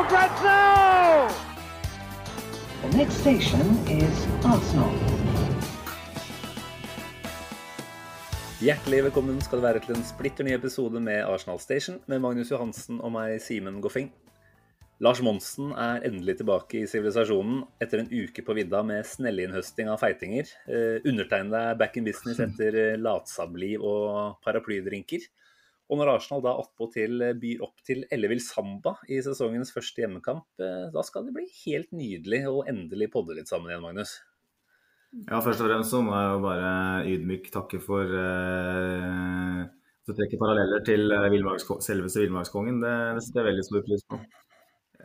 for grabs now! The next station is Arsenal. Hjertelig velkommen skal det være til en splitter ny episode med Arsenal Station med Magnus Johansen og meg, Simen Goffing. Lars Monsen er endelig tilbake i sivilisasjonen etter en uke på vidda med snellinnhøsting av feitinger. Eh, undertegnede er back in business etter eh, latsabliv og paraplydrinker. Og når Arsenal da attpåtil byr opp til ellevill samba i sesongens første hjemmekamp, eh, da skal det bli helt nydelig å endelig podde litt sammen igjen, Magnus. Ja, først og fremst så må jeg jo bare ydmyk takke for eh, at du trekker paralleller til eh, selveste villmarkskongen. Det, setter jeg veldig stor pris på.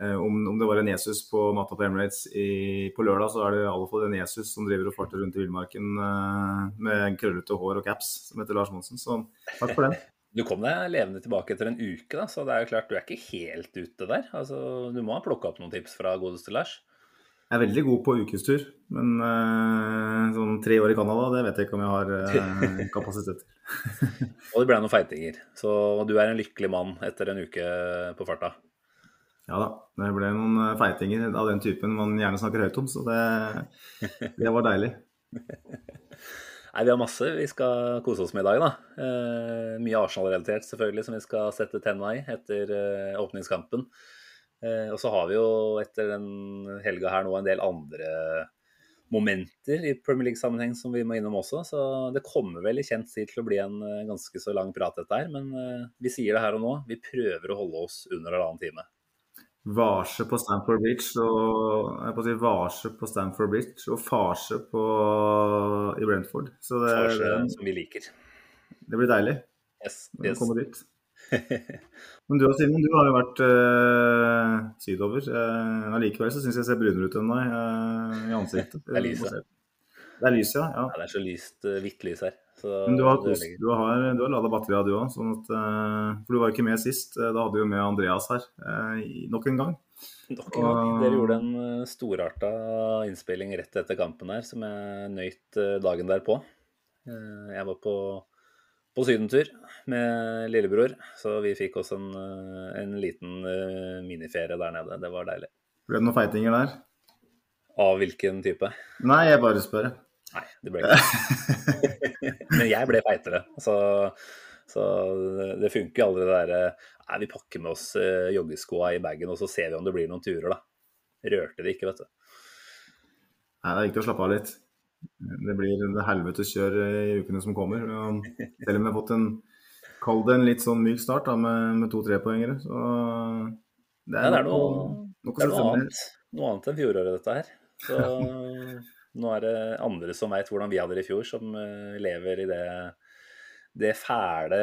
Eh, om, om det var en Jesus på matta på Emirates i, på lørdag, så er det i alle fall en Jesus som driver og farter rundt i villmarken eh, med krøllete hår og caps, som heter Lars Monsen. Så takk for den. Du kom deg levende tilbake etter en uke, da, så det er jo klart du er ikke helt ute der. Altså, du må ha plukka opp noen tips fra godeste Lars. Jeg er veldig god på ukestur, men uh, sånn tre år i Canada, det vet jeg ikke om jeg har uh, kapasitet til. Og det ble noen feitinger. Så du er en lykkelig mann etter en uke på farta. Ja da, det ble noen eh, feitinger av den typen man gjerne snakker høyt om, så det, det var deilig. Nei, Vi har masse vi skal kose oss med i dag. da. Eh, mye Arsenal-relatert selvfølgelig, som vi skal sette tenna i etter eh, åpningskampen. Eh, og så har vi jo etter den helga her nå en del andre momenter i Premier League-sammenheng som vi må innom også. Så det kommer vel i kjent tid til å bli en eh, ganske så lang prat dette her. Men eh, vi sier det her og nå. Vi prøver å holde oss under halvannen time. Varse på Stamford Bridge og jeg på si varse på Stamford Bridge og farse på, i Brentford. Så det, Farse det, som vi liker. det blir deilig Yes, å yes. komme dit. Men du Simon, du har jo vært eh, sydover. Allikevel så syns jeg ser brunere ut enn deg eh, i ansiktet. Det er lyset. Det er lyset, ja. ja. Det er så lyst, hvitt lys her. Men du har, kost, du har, du har lada batteria du òg, sånn at eh, For du var ikke med sist. Eh, Da hadde vi jo med Andreas her eh, nok en gang. Nok en gang. Dere gjorde en storarta innspilling rett etter kampen her, som jeg nøyt dagen derpå. Jeg var på, på sydentur med lillebror, så vi fikk oss en, en liten miniferie der nede. Det var deilig. Ble det noen feitinger der? Av hvilken type? Nei, jeg bare spør. Nei, det ble ikke Men jeg ble feitere. Så, så det funker jo aldri det derre Nei, vi pakker med oss eh, joggeskoa i bagen, og så ser vi om det blir noen turer, da. Rørte det ikke, vet du. Nei, det er viktig å slappe av litt. Det blir det helvetes kjør i ukene som kommer. Selv om vi har fått en Kall det en litt sånn myk start da, med, med to trepoengere, så det Ja, det er noe, noe, det er noe annet, noe annet enn fjoråret, dette her. Så nå er det andre som veit hvordan vi hadde det i fjor, som eh, lever i det, det fæle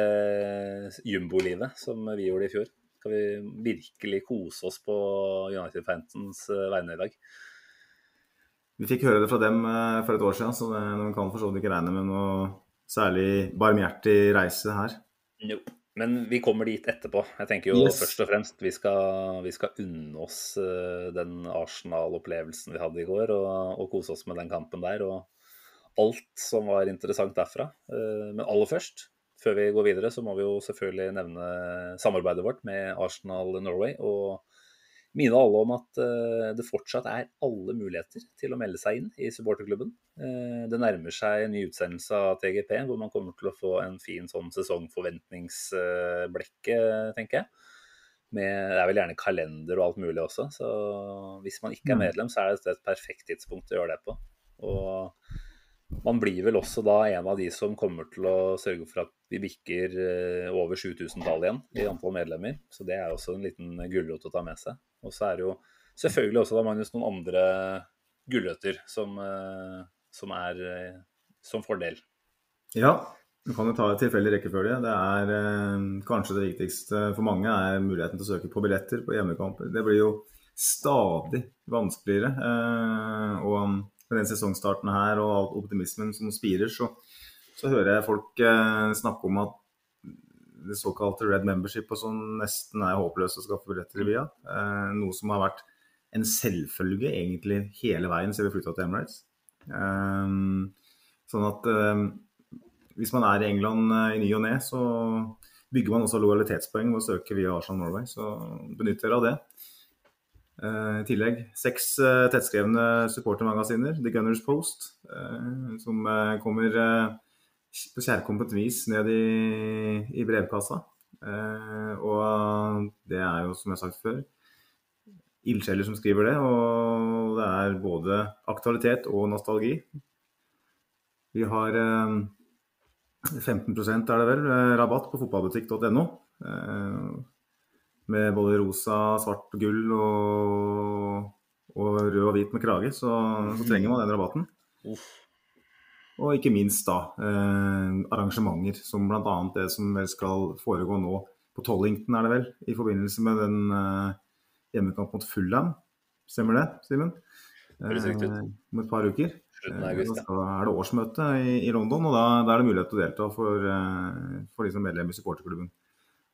jumbolivet som vi gjorde i fjor. Skal vi virkelig kose oss på United-fansens eh, vegne i dag? Vi fikk høre det fra dem eh, for et år siden, så de kan for så vidt ikke regne med noe særlig barmhjertig reise her. Nope. Men vi kommer dit etterpå. Jeg tenker jo Yes. først og fremst vi skal, vi skal unne oss eh, den Arsenal-opplevelsen vi hadde i går, og, og kose oss med den kampen der. Og alt som var interessant derfra. Eh, Men aller først, før vi går videre, så må vi jo selvfølgelig nevne samarbeidet vårt med Arsenal Norway. Og minne alle om at eh, det fortsatt er alle muligheter til å melde seg inn i supporterklubben. Eh, Det nærmer seg en ny utsendelse av TGP, hvor man kommer til å få en fin sånn sesongforventningsblekke, tenker jeg. Med, det er vel gjerne kalender og alt mulig også, så hvis man ikke er medlem, så er det et perfekt tidspunkt å gjøre det på. Og man blir vel også da en av de som kommer til å sørge for at vi bikker eh, over 7000-tallet igjen i antall medlemmer. Så det er også en liten gulrot å ta med seg. Og så er det jo selvfølgelig også da, Magnus, noen andre gulrøtter som, eh, som er eh, som fordel. Ja, Du kan jo ta et tilfeldig rekkefølge. Det er kanskje det viktigste for mange er muligheten til å søke på billetter på hjemmekamper. Det blir jo stadig vanskeligere. Og med den sesongstarten her og optimismen som spirer, så, så hører jeg folk eh, snakke om at det såkalte red membership og sånn nesten er håpløst å skaffe billetter via. Eh, noe som har vært en selvfølge egentlig hele veien siden vi flytta til Emirates. Eh, sånn at eh, hvis man er i England eh, i ny og ne, så bygger man også lojalitetspoeng ved å søke via Arsenal Norway. Så benytt dere av det. Eh, I tillegg seks eh, tettskrevne supportermagasiner, The Gunners Post, som kommer på kjærkomment vis ned i, i brevkassa. og det er jo, som jeg har sagt før, ildsjeler som skriver det. Og det er både aktualitet og nostalgi. Vi har 15 er det vel, eh, rabatt på fotballbutikk.no. Eh, med både rosa, svart og gull og, og rød og hvit med krage, så, så trenger man den rabatten. Uff. Og ikke minst da eh, arrangementer, som bl.a. det som skal foregå nå på Tollington, er det vel, i forbindelse med den eh, hjemmekamp mot Fullham. Stemmer det, Simen? Eh, om et par uker slutten av august. Da er det årsmøte i, i London, og da, da, er det mulighet til å delta for, uh, for de som er medlem i supporterklubben.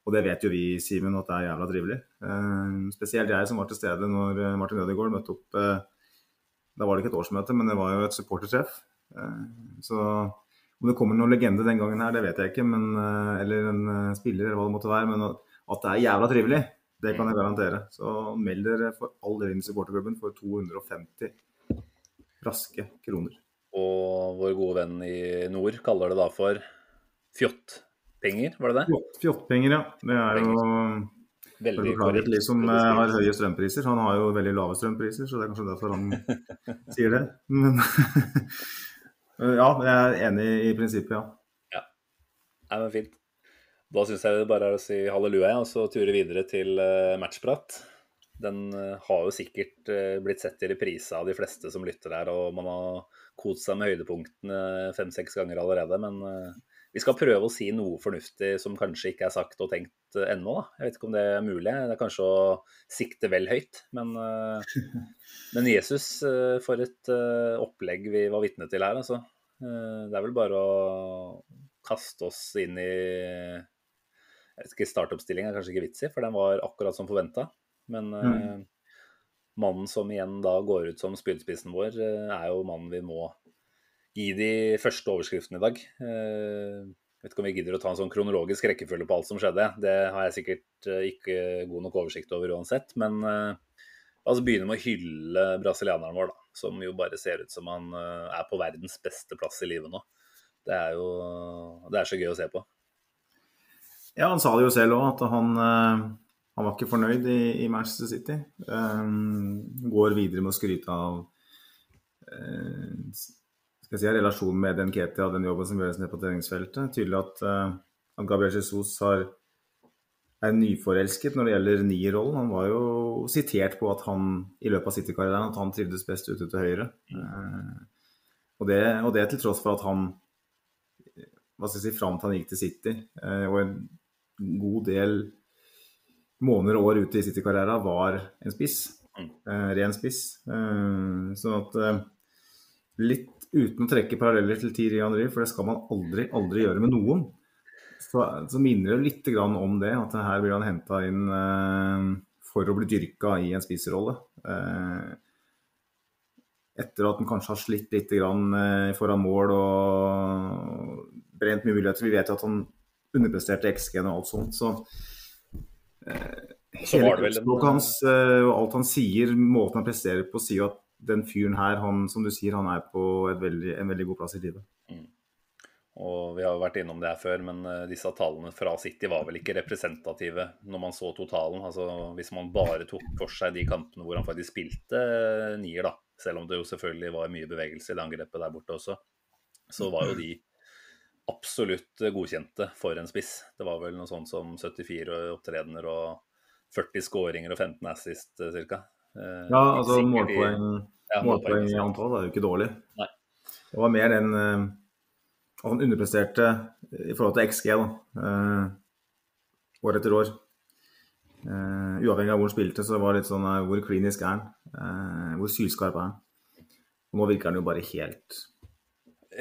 Og det vet jo vi, Simen, at det er jævla trivelig. Uh, spesielt jeg som var til stede når eh, Martin Ødegaard møtte opp. Uh, da var det ikke et årsmøte, men det var jo et supportertreff. så om det kommer noen legende den gangen her, det vet jeg ikke. Men, eller en spiller, eller hva det måtte være. Men at det er jævla trivelig, det kan jeg garantere. Så meld dere for all del inn i supporterklubben for 250 raske kroner. Og vår gode venn i nord kaller det da for fjottpenger, var det det? Fjottpenger, ja. Det er jo Veldig korrekt. De som eh, har høye strømpriser. Han har jo veldig lave strømpriser, så det er kanskje derfor han sier det. Men ja, jeg er enig i prinsippet, ja. Ja, Nei, men fint. Da syns jeg det bare er å si halleluja og så ture videre til eh, matchprat. Den eh, har jo sikkert blitt sett i reprise av de fleste som lytter her, og man har kost seg med høydepunktene fem-seks ganger allerede. Men vi skal prøve å si noe fornuftig som kanskje ikke er sagt og tenkt ennå. Da. Jeg vet ikke om det er mulig. Det er kanskje å sikte vel høyt. Men, men Jesus, for et opplegg vi var vitne til her, altså. Det er vel bare å kaste oss inn i jeg vet ikke, Startoppstilling er kanskje ikke vits i, for den var akkurat som forventa. Men mm. Eh, mannen som igjen da går ut som spydspissen vår, eh, er jo mannen vi må gi de første overskriftene i dag. Jeg eh, vet ikke om vi gidder å ta en sånn kronologisk rekkefølge på alt som skjedde. Det har jeg sikkert ikke god nok oversikt over uansett. Men la oss begynne med å hylle brasilianeren vår, da. Som jo bare ser ut som han er på verdens beste plass i livet nå. Det er jo Det er så gøy å se på. Ja, han sa det jo selv òg, at han han var ikke fornøyd i, i Manchester City. Um, går videre med å skryte av uh, jeg si, relasjonen med Den Ketil og den jobben som gjøres nede på treningsfeltet. Tydelig at, uh, at Gabriel Jesus har, er nyforelsket når det gjelder nierrollen. Han var jo sitert på at han i løpet av City-karrieren at han trivdes best ute til høyre. Uh, og, det, og, det, til tross for at han hva skal jeg si, fram til han gikk til City, og en god del måneder og år ute i City-karrieren var en spiss. Mm. Eh, ren spiss. Eh, sånn at eh, litt uten å trekke paralleller til Thierry Henry, for det skal man aldri, aldri gjøre med noen, så, så minner det litt om det. At her blir han henta inn eh, for å bli dyrka i en spiserolle. Eh, etter at han kanskje har slitt litt grann, eh, foran mål og brent mye muligheter. Vi vet jo at han underpresterte XG-en og alt sånt. så Hele kroppsspråket hans eh, og alt han sier, måten han presterer på, sier at den fyren her, han, som du sier, han er på veldig, en veldig god plass i livet. Mm. Og Vi har jo vært innom det her før, men uh, disse tallene fra City var vel ikke representative når man så totalen. Altså Hvis man bare tok for seg de kampene hvor han faktisk spilte uh, nier, da, selv om det jo selvfølgelig var mye bevegelse i det angrepet der borte også, så var jo de absolutt godkjente for en spiss. Det var vel noe sånt som 74 opptredener og 40 skåringer og 15 assist eh, ca. Eh, ja, altså målpoeng, ja, målpoeng i antall er jo ikke dårlig. Nei. Det var mer den at Han underpresterte i forhold til XG, da. Eh, år etter år. Eh, uavhengig av hvor han spilte, så var det litt sånn eh, Hvor klinisk er han? Eh, hvor sylskarp er han? Og nå virker han jo bare helt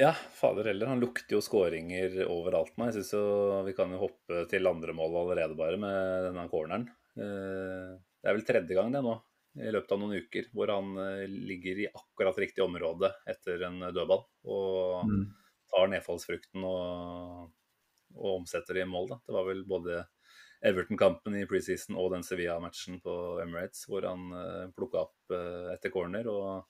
Ja, fader heller. Han lukter jo skåringer overalt nå. Jeg synes jo Vi kan jo hoppe til andre mål allerede, bare, med denne corneren. Eh, det er vel tredje gang det nå, i løpet av noen uker, hvor han eh, ligger i akkurat riktig område etter en dødball. Og mm. tar nedfallsfrukten og, og omsetter det i mål. Da. Det var vel både Everton-kampen i preseason og den Sevilla-matchen på Emirates, hvor han uh, plukka opp uh, etter corner. og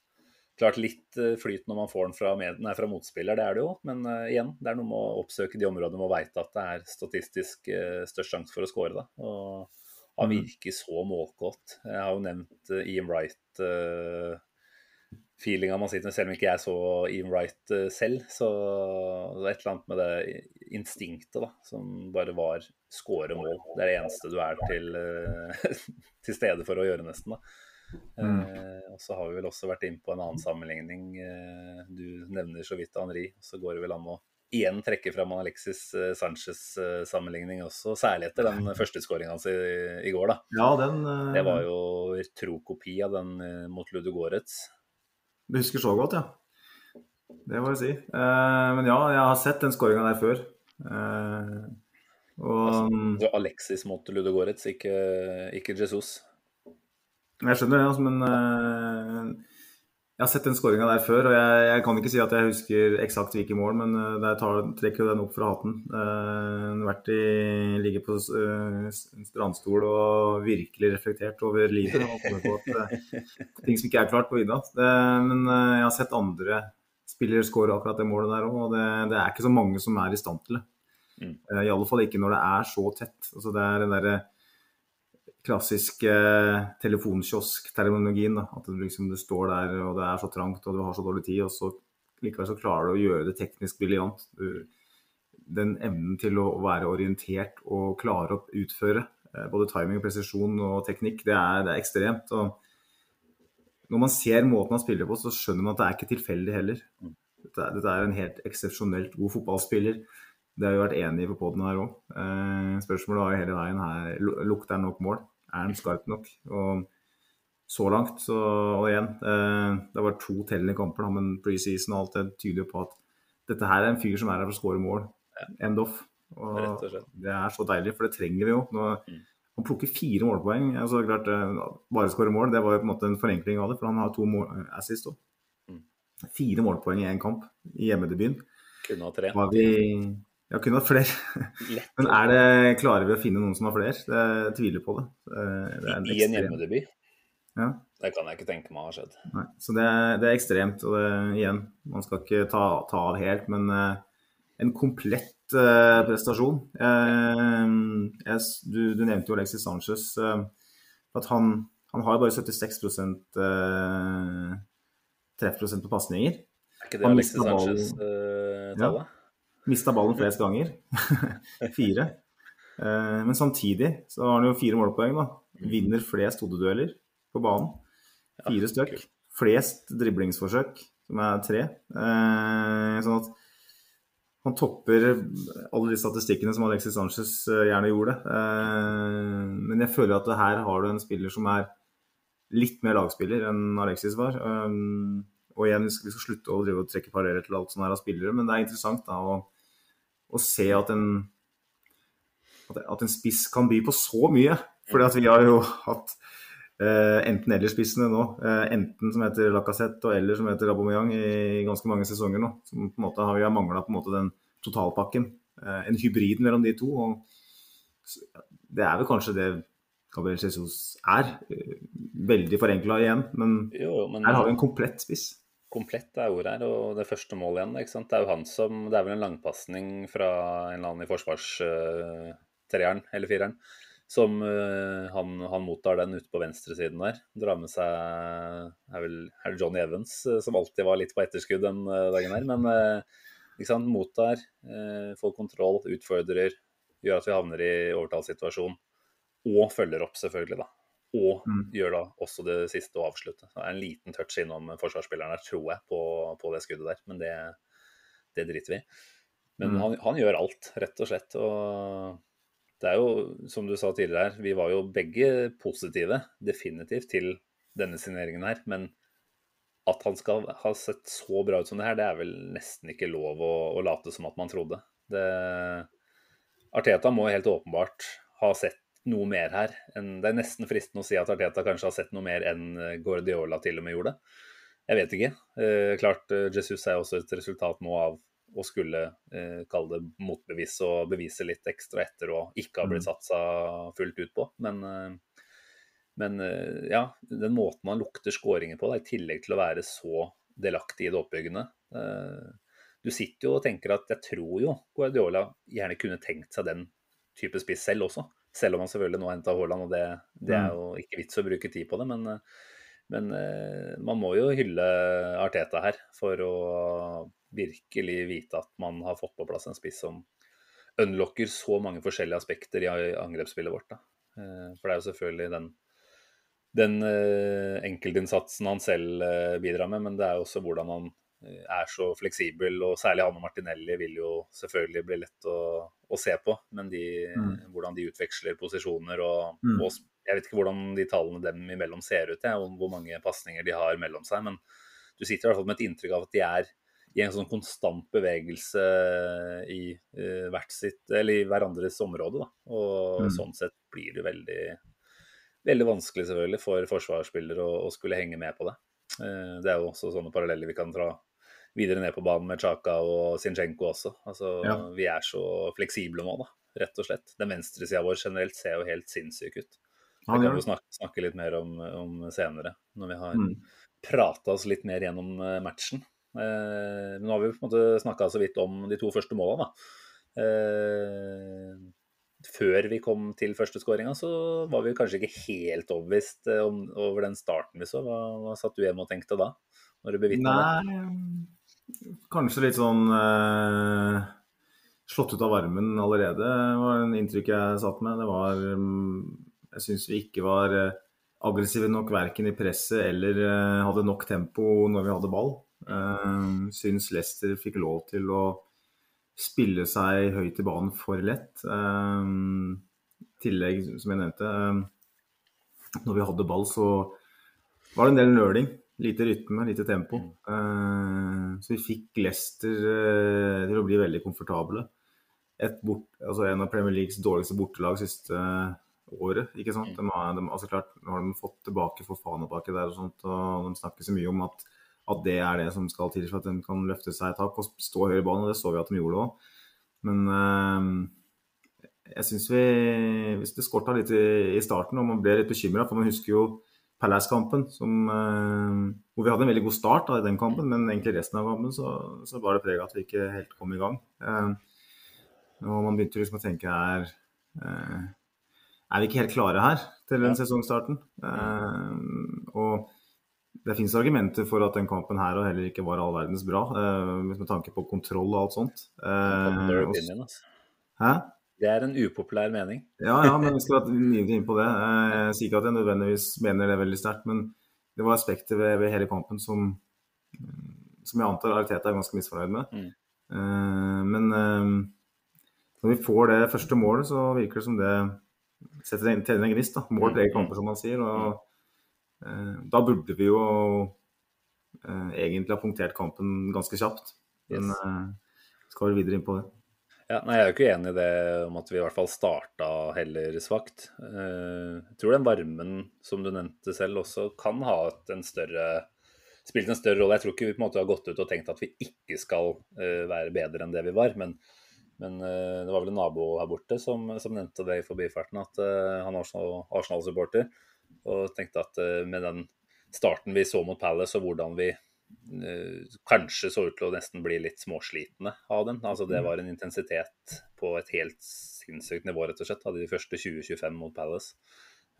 Klart litt uh, flyt når man får den fra, med, nei, fra motspiller, det er det jo. Men uh, igjen, det er noe med å oppsøke de områdene man veit at det er statistisk størst sjanse for å. Da. Og han virker så målkåt. Jeg har jo nevnt Ian Wright feelinga man sitter med, selv om ikke jeg så Ian Wright uh, selv. Så det er et eller annet med det instinktet da, som bare var skåre mål. Det er det eneste du er til, til stede for å gjøre, nesten. da. Mm. Og så har vi vel også vært inne på en annen sammenligning. du nevner så vidt Henri, så går det vel an å igjen trekke fram Alexis Sanchez-sammenligning også, særlig etter den første skåringa hans i, i, går. da. Ja, den... Det var jo tro kopi av den mot Ludogorets. Du husker så godt, ja. Det må jeg si. Uh, men ja, jeg har sett den skåringa der før. Uh, og altså, Alexis mot Ludogorets, ikke, ikke Jesus. Jeg skjønner det, altså, men eh, jeg har sett den skåringa der før, og jeg, jeg, kan ikke si at jeg husker eksakt hvilke mål, men uh, der tar, trekker den opp fra hatten. Uh, vært i, ligger på uh, strandstol og virkelig reflektert over livet. Og kommet på at, uh, ting som ikke er klart på vidda. men jeg har sett andre spillere skåre akkurat det målet der òg, og det, det, er ikke så mange som er i stand til det. Mm. I alle fall ikke når det er så tett. Altså, det er den derre klassiske telefonkiosk-terminologien. At du, liksom, du står der og det er så trangt og du har så dårlig tid, og så likevel så klarer du å gjøre det teknisk briljant. Den evnen til å være orientert og klare å utføre eh, både timing, presisjon og teknikk, det er, det er ekstremt. og når man ser måten han spiller på, så skjønner man at det er ikke tilfeldig heller. Dette er, dette er en helt eksepsjonelt god fotballspiller. Det har vi vært enige på poden her òg. Eh, spørsmålet jo hele veien her lukter han nok mål. Er han skarp nok? Og så langt, så Og igjen, eh, det var to tellende kamper, da, men preseason og alt det tyder på at dette her er en fyr som er her for å skåre mål. End off. Og, det er så deilig, for det trenger vi jo. Nå, mm. Han plukker fire målpoeng. Altså, klart, eh, bare skåre mål, det var jo på en måte en forenkling av det, for han har to mål, eh, assist òg. Mm. Fire målpoeng i én kamp i hjemmedebuten. Kunne ha tre. Var vi ja, kunne hatt flere. Men er det, klarer vi å finne noen som har flere? Jeg tviler på det. det en I en hjemmedebut? Ja. Det kan jeg ikke tenke meg har skjedd. Nei, så det, det, er ekstremt. Og det, igjen, man skal ikke ta, ta av helt, men uh, en komplett uh, prestasjon. Uh, jeg, du, du, nevnte jo Alexis Sanchez. at han, han har bare 76 treffprosent på pasninger. Er ikke det Alexis Sanchez-tallet? Ja. Mista ballen flest ganger. fire. Eh, men samtidig så har han jo fire målpoeng. da. Vinner flest hodedueller på banen. Fire stykk. Flest driblingsforsøk, som er tre. Eh, sånn at han topper alle de statistikkene som Alexis Sanchez eh, gjerne gjorde. Men jeg føler at her har du en spiller som er litt mer lagspiller enn Alexis var. Og igjen, vi skal slutte å drive og trekke paralleller til alt som er av spillere, men det er interessant da å å se at en, at en spiss kan by på så mye. Fordi at vi har jo hatt eh, enten-eller-spissene nå. Eh, enten som heter Lacassette og eller som heter Abomeyang i ganske mange sesonger nå. Som på en måte har, vi mangla den totalpakken. Eh, en hybrid mellom de to. og Det er vel kanskje det Gabriel Jesus er. Veldig forenkla igjen, men, jo, men her har vi en komplett spiss komplett er ordet her, og det første målet igjen. ikke sant? Det er jo han som Det er vel en langpasning fra en eller annen i forsvarstreeren eller fireren. Som uh, han, han, mottar den ute på venstresiden der. Drar med seg er, vel, er det Johnny Evans, uh, som alltid var litt på etterskudd den uh, dagen her. Men ikke sant? mottar, får kontroll, utfordrer, gjør at vi havner i overtallssituasjon. Og følger opp, selvfølgelig, da og mm. gjør da også det siste å avslutte. Det er en liten touch innom forsvarsspilleren der, tror jeg, på, på det skuddet der. Men det, det driter vi i. Men Mm. han, han gjør alt, rett og slett. Og det er jo, som du sa tidligere her, vi var jo begge positive, definitivt, til denne signeringen her. Men at han skal ha sett så bra ut som det her, det er vel nesten ikke lov å, å late som at man trodde. Det, Arteta må helt åpenbart ha sett noe mer her. Det er nesten fristende å si at Arteta kanskje har sett noe mer enn Guardiola til og med gjorde. Jeg vet ikke. Eh, klart eh, Jesus er også et resultat nå av å skulle eh, kalle det motbevis og bevise litt ekstra etter å ikke ha blitt satsa fullt ut på. Men, eh, men eh, ja, den måten man lukter skåringer på, da, i tillegg til å være så delaktig i det oppbyggende eh, Du sitter jo og tenker at jeg tror jo Guardiola gjerne kunne tenkt seg den type spiss selv også. Selv om han selvfølgelig nå henta Haaland, og det, det er jo ikke vits å bruke tid på det. Men, eh, men eh, man må jo hylle Arteta her for å virkelig vite at man har fått på plass en spiss som unlocker så mange forskjellige aspekter i angrepsspillet vårt. Da. Eh, For det er jo selvfølgelig den, den enkeltinnsatsen han selv bidrar med, men det er jo også hvordan han er så fleksibel, og særlig han og Martinelli vil jo selvfølgelig bli lett å, å se på. Men de, hvordan de utveksler posisjoner og, Mm. og jeg vet ikke hvordan de tallene dem imellom ser ut, jeg, og hvor mange pasninger de har mellom seg, men du sitter i hvert fall med et inntrykk av at de er i en sånn konstant bevegelse i uh, hvert sitt, eller i hverandres område. Da. Og Mm. sånn sett blir det veldig, veldig vanskelig selvfølgelig for forsvarsspillere å, å skulle henge med på det. Eh, det er jo også sånne paralleller vi kan dra videre ned på banen med Chaka og Zinchenko også. Altså, Ja. Vi er så fleksible nå, da, rett og slett. Den venstresida vår generelt ser jo helt sinnssyk ut. Det kan vi snakke, snakke litt mer om, om senere, når vi har Mm. prata oss litt mer gjennom eh, matchen. Eh, men nå har vi på en måte snakka så vidt om de to første måla, da. Eh, før vi kom til førsteskåringa, så var vi kanskje ikke helt overbevist eh, om, over den starten vi så. Hva, hva satt du hjemme og tenkte da? Når du bevitna det? Kanskje litt sånn eh, slått ut av varmen allerede, var en inntrykk jeg satt med. Det var mm, Jeg syns vi ikke var eh, aggressive nok verken i presset eller eh, hadde nok tempo når vi hadde ball. Uh, syns Leicester fikk lov til å spille seg høyt i banen for lett. I tillegg, som jeg nevnte, eh, når vi hadde ball, så var det en del nøling. Lite rytme, lite tempo. Eh, så vi fikk Leicester eh, til å bli veldig komfortable. Et bort, altså en av Premier Leagues dårligste bortelag siste året. ikke sant? De har, de, altså klart, Nå har de fått tilbake Fofana baki der, og sånt, og de snakker så mye om at, at det er det som skal til for at de kan løfte seg et tak og stå høyere i banen. og Det så vi at de gjorde òg. Men eh, jeg syns vi hvis Det skorta litt i, i starten, og man ble litt bekymra. For man husker jo Palace-kampen, som, eh, hvor vi hadde en veldig god start da, i den kampen, men egentlig resten av kampen så, så var det preg av at vi ikke helt kom i gang. Eh, og man begynte liksom å tenke er, eh, er vi ikke helt klare her til den sesongstarten? Og det finnes argumenter for at den kampen her og heller ikke var all verdens bra, med tanke på kontroll og alt sånt. Eh, og- altså. Hæ? Det er en upopulær mening. Ja, ja, men vi skal mye inn på det. Eh, Jeg sier ikke at jeg nødvendigvis mener det veldig sterkt, men det var aspekter ved, ved hele kampen som, mm, som jeg antar Ariteta er ganske misfornøyd med. Mm. Eh, Men eh, når vi får det første målet, så virker det som det setter en, en gnist. da. Mål tre preger kamper, som man sier. og eh, Da burde vi jo eh, egentlig ha punktert kampen ganske kjapt. Men Yes. eh, skal vi videre inn på det. Ja, nei, Jeg er jo ikke enig i det om at vi i hvert fall starta heller svakt. Eh, Jeg tror den varmen som du nevnte selv også kan ha en større spilt en større rolle. Jeg tror ikke vi på en måte har gått ut og tenkt at vi ikke skal eh, være bedre enn det vi var. Men, men eh, det var vel en nabo her borte som, som nevnte det i forbifarten, at han er Arsenal- Arsenal-supporter. og tenkte at med den starten vi så mot Palace, og hvordan vi kanskje så ut til å nesten bli litt småslitne av den. Altså Det var en intensitet på et helt sinnssykt nivå, rett og slett, av de første 20-25 mot Palace.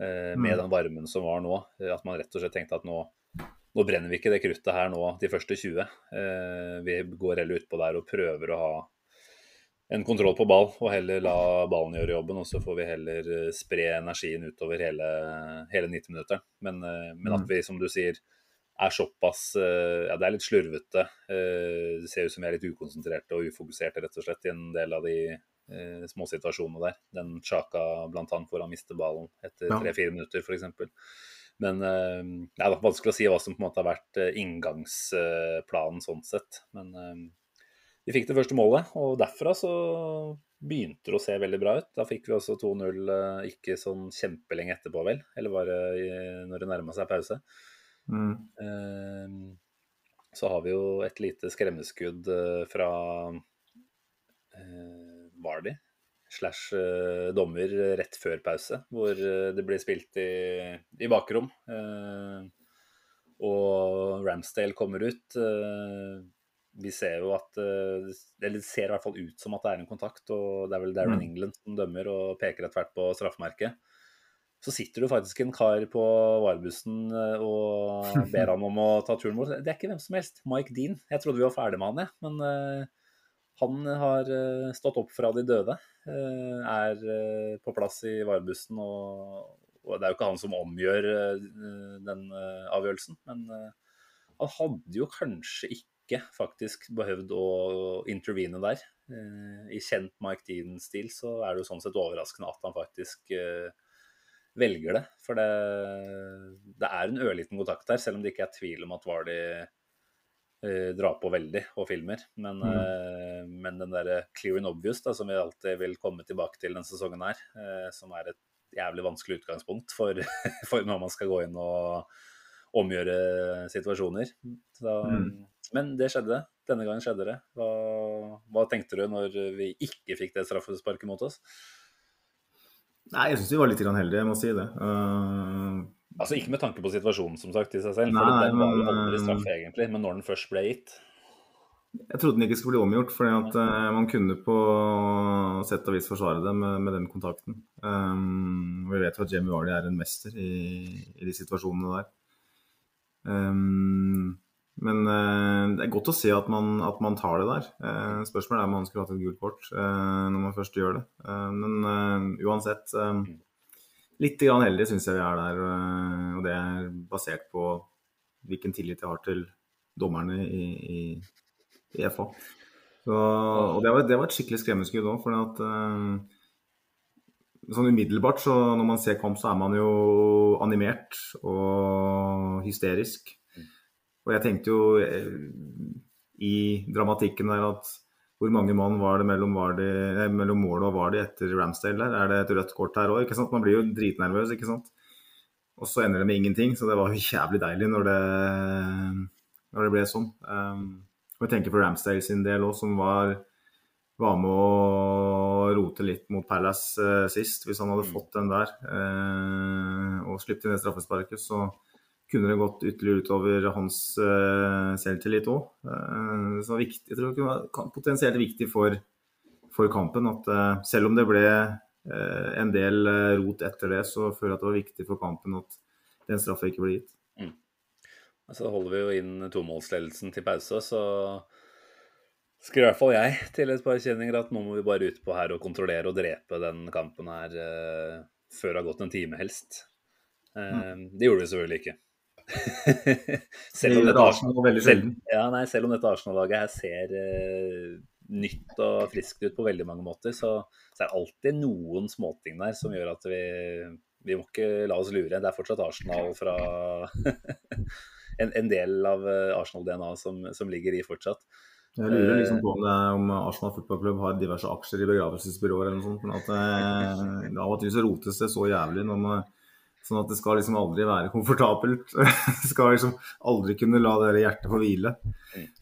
Eh, med den varmen som var nå. eh, At man rett og slett tenkte at nå, nå brenner vi ikke det kruttet her nå de første 20. Eh, vi går heller utpå der og prøver å ha en kontroll på ball, og heller la ballen gjøre jobben. Og så får vi heller eh, spre energien utover hele, hele 90-minutteren. Men, eh, men at vi, som du sier, er såpass Ja, det er litt slurvete. Det ser ut som vi er litt ukonsentrerte og ufokuserte, rett og slett, i en del av de eh, småsituasjonene der. Den Sjaka blant annet hvor han mister ballen etter tre-fire minutter, f.eks. Men eh, det er vanskelig å si hva som på en måte har vært eh, inngangsplanen sånn sett. Men eh, vi fikk det første målet, og derfra så begynte det å se veldig bra ut. Da fikk vi også 2-0 eh, ikke sånn kjempelenge etterpå, vel. Eller var det når det nærma seg pause. Mm. Eh, Så har vi jo et lite skremmeskudd eh, fra eh, Vardy slash eh, dommer rett før pause, hvor det blir spilt i, i bakrom. eh, Og Ramsdale kommer ut. eh, Vi ser jo at Eller det ser i hvert fall ut som at det er en kontakt, og det er vel Darren Mm. England som dømmer og peker etter hvert på straffemerket. Så sitter du faktisk en kar på varebussen eh, og ber han om å ta turen bort. Det er ikke hvem som helst. Mike Dean. Jeg trodde vi var ferdig med han, jeg. Men eh, han har eh, stått opp fra de døde. er på plass i varebussen. Og, og det er jo ikke han som omgjør den avgjørelsen. Men han hadde jo kanskje ikke faktisk behøvd å intervene der. I kjent Mike Dean-stil så er det jo sånn sett overraskende at han faktisk velger det. For det, det er en ørliten kontakt der, selv om det ikke er tvil om at Vardy uh, drar på veldig og filmer. Men, eh, men den derre clear and obvious, da, som vi alltid vil komme tilbake til denne sesongen her, uh, som er et jævlig vanskelig utgangspunkt for, for når man skal gå inn og omgjøre situasjoner. Så, Mm. Men det skjedde. Denne gangen skjedde det. Hva, hva tenkte du når vi ikke fikk det straffesparket mot oss? Nei, jeg syns vi var litt heldige, jeg må si det. Uh, Altså Ikke med tanke på situasjonen som sagt i seg selv, for Nei, den var jo aldri straff egentlig. Men når den først ble gitt jeg trodde den ikke skulle bli omgjort, fordi at uh, man kunne på sett og vis forsvare det med, med den kontakten. Um, vi vet jo at Jamie Warley er en mester i, i de situasjonene der. Um, men uh, det er godt å se at man, at man tar det der. Uh, spørsmålet er om man skulle hatt et gult kort uh, når man først gjør det. Men uansett eh, Litt grann heldig syns jeg vi er der, og det er basert på hvilken tillit jeg har til dommerne i, i, i FA. Så, og det var, det var et skikkelig skremmeskudd òg, for at sånn umiddelbart så når man ser kamp, så er man jo animert og hysterisk. Og jeg tenkte jo eh, i dramatikken der at hvor mange mann var det mellom, Vardy, nei, mellom målet og Vardy etter Ramsdale der? Er det et rødt kort her òg? Man blir jo dritnervøs, ikke sant. Og så ender det med ingenting, så det var jo jævlig deilig når det, når det ble sånn. Um, og jeg tenker på Ramsdale sin del òg, som var, var med å rote litt mot Palace uh, sist. Hvis han hadde fått den der uh, og sluppet inn det straffesparket, så kunne det gått ytterligere utover hans uh, selvtillit òg. Uh, så viktig, jeg tror det være potensielt viktig for, for kampen at uh, selv om det ble eh, en del eh, rot etter det, så føler jeg at det var viktig for kampen at den straffa ikke ble gitt. Så holder vi jo inn tomålsledelsen til pause, så skriver i hvert fall jeg til et par kjenninger at nå må vi bare ut på her og kontrollere og drepe den kampen her eh, før det har gått en time, helst. Mm. Det gjorde vi selvfølgelig ikke. selv, om dette Arsenal, selv, ja, nei, selv om dette Arsenal-laget her ser eh, nytt og friskt ut på veldig mange måter, så, så er det alltid noen småting der som gjør at vi vi må ikke la oss lure. Det er fortsatt Arsenal fra en, en del av eh, Arsenal-DNA som, som ligger i fortsatt. Jeg lurer liksom på om, det er, om Arsenal fotballklubb har diverse aksjer i begravelsesbyråer eller noe sånt. Men at eh, av og til så rotes det så jævlig når man, sånn at det skal liksom aldri være komfortabelt. Det skal liksom aldri kunne la det hjertet få hvile.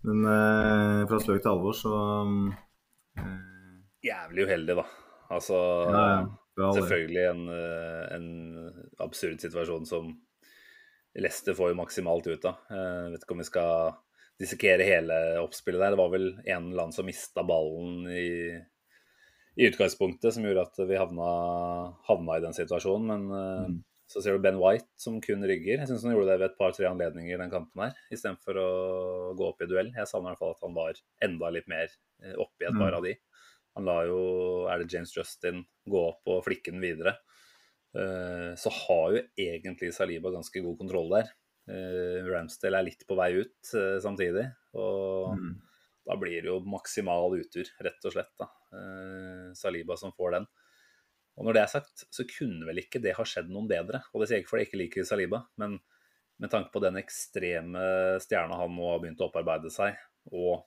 Men eh, fra spøk til alvor så eh, Jævlig uheldig, da. Altså ja, ja, selvfølgelig en, eh, en absurd situasjon som Leicester får jo maksimalt ut av. Jeg vet ikke om vi skal dissekere hele oppspillet der. Det var vel en eller annen som mista ballen i, i utgangspunktet, som gjorde at vi havna, havna i den situasjonen. Men eh, Mm. Så ser du Ben White som kun rygger. Jeg syns han gjorde det ved et par-tre anledninger i den kampen her, istedenfor å gå opp i duell. Jeg savner i hvert fall at han var enda litt mer oppi et par Mm. av de. Han la jo, er det James Justin, gå opp og flikke den videre. Eh, Så har jo egentlig Saliba ganske god kontroll der. Eh, Ramsdale er litt på vei ut eh, samtidig. Og Mm. da blir det jo maksimal utur, rett og slett. da. Eh, Saliba som får den. Og når det er sagt, så kunne vel ikke det ha skjedd noen bedre. Og det sier jeg ikke fordi jeg ikke liker Saliba, men med tanke på den ekstreme stjerna han nå har begynt å opparbeide seg, og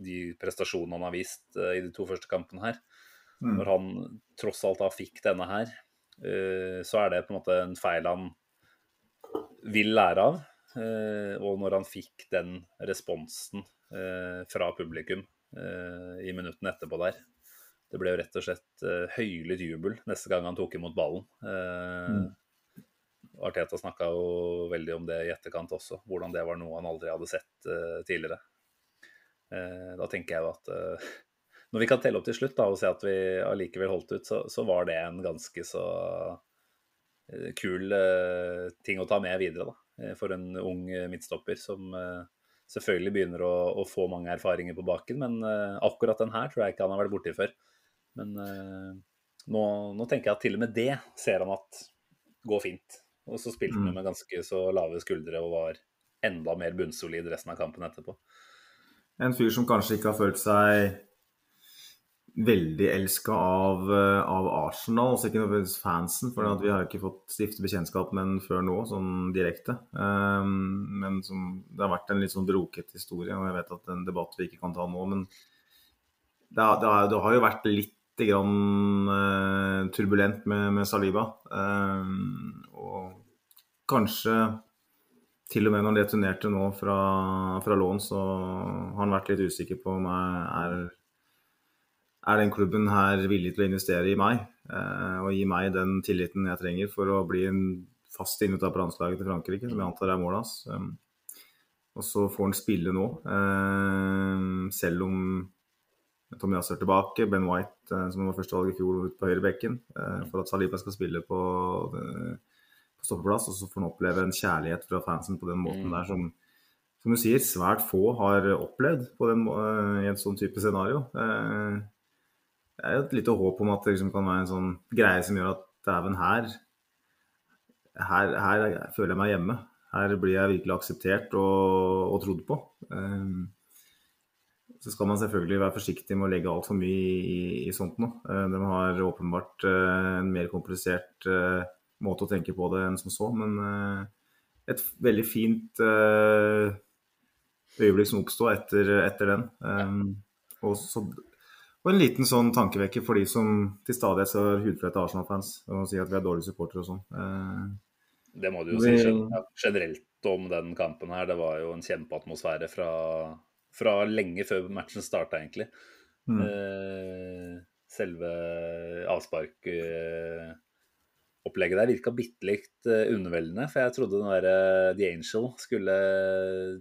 de prestasjonene han har vist eh, i de to første kampene her, Mm. når han tross alt da fikk denne her, eh, så er det på en måte en feil han vil lære av. Eh, Og når han fikk den responsen fra publikum i minuttene etterpå der Det ble jo rett og slett uh, høylytt jubel neste gang han tok imot ballen. Eh, Arteta snakka jo veldig om det i etterkant også, hvordan det var noe han aldri hadde sett uh, tidligere. Da tenker jeg jo at når vi kan telle opp til slutt da, og se at vi allikevel holdt ut, så, så var det en ganske så kul ting å ta med videre da, for en ung midtstopper som selvfølgelig begynner å, å få mange erfaringer på baken, men akkurat den her tror jeg ikke han har vært borti før. Men eh, nå, nå tenker jeg at til og med det ser han at går fint. Og så spilte han Mm. med ganske så lave skuldre og var enda mer bunnsolid resten av kampen etterpå. En fyr som kanskje ikke har følt seg veldig elska av, eh, av Arsenal, altså ikke nødvendigvis fansen, for vi har ikke fått stifte bekjentskap med den før nå, sånn direkte. Um, men som, det har vært en litt sånn broket historie, og jeg vet at det er en debatt vi ikke kan ta nå. Men det, det, har, det har jo vært litt grann eh, turbulent med, med Saliba. Um, og kanskje til og med når han returnerte nå fra, fra lån, så har han vært litt usikker på om er, er den klubben her villig til å investere i meg. Eh, og gi meg den tilliten jeg trenger for å bli en fast innutar på landslaget til Frankrike, som jeg antar er målet hans. Og så får han spille nå, eh, selv om Tom Yass er tilbake, Ben White, eh, som var førstevalg i fjor, ut på høyre bekken, eh, for at Saliba skal spille på eh, på stoppeplass, og så får han oppleve en kjærlighet fra fansen på den måten der som, som du sier, svært få har opplevd den, i en sånn type scenario. Det er jo et lite håp om at det liksom kan være en sånn greie som gjør at dæven, her, her Her føler jeg meg hjemme. Her blir jeg virkelig akseptert og, og trodd på. Så skal man selvfølgelig være forsiktig med å legge altfor mye i, i, i sånt nå. Eh, De har åpenbart eh, en mer komplisert eh, måte å tenke på det enn som så, men et veldig fint øyeblikk som oppstod etter, etter den. Og, så, og en liten sånn tankevekker for de som til stadighet ser hudflette Arsenal-fans og sier at vi er dårlige supportere og sånn. Det må du jo Vi- si generelt om den kampen her. Det var jo en kjempeatmosfære fra, fra lenge før matchen starta, egentlig. Mm. Uh, selve avsparkopplegget der virka bitte litt eh, underveldende. For jeg trodde den der eh, The Angel skulle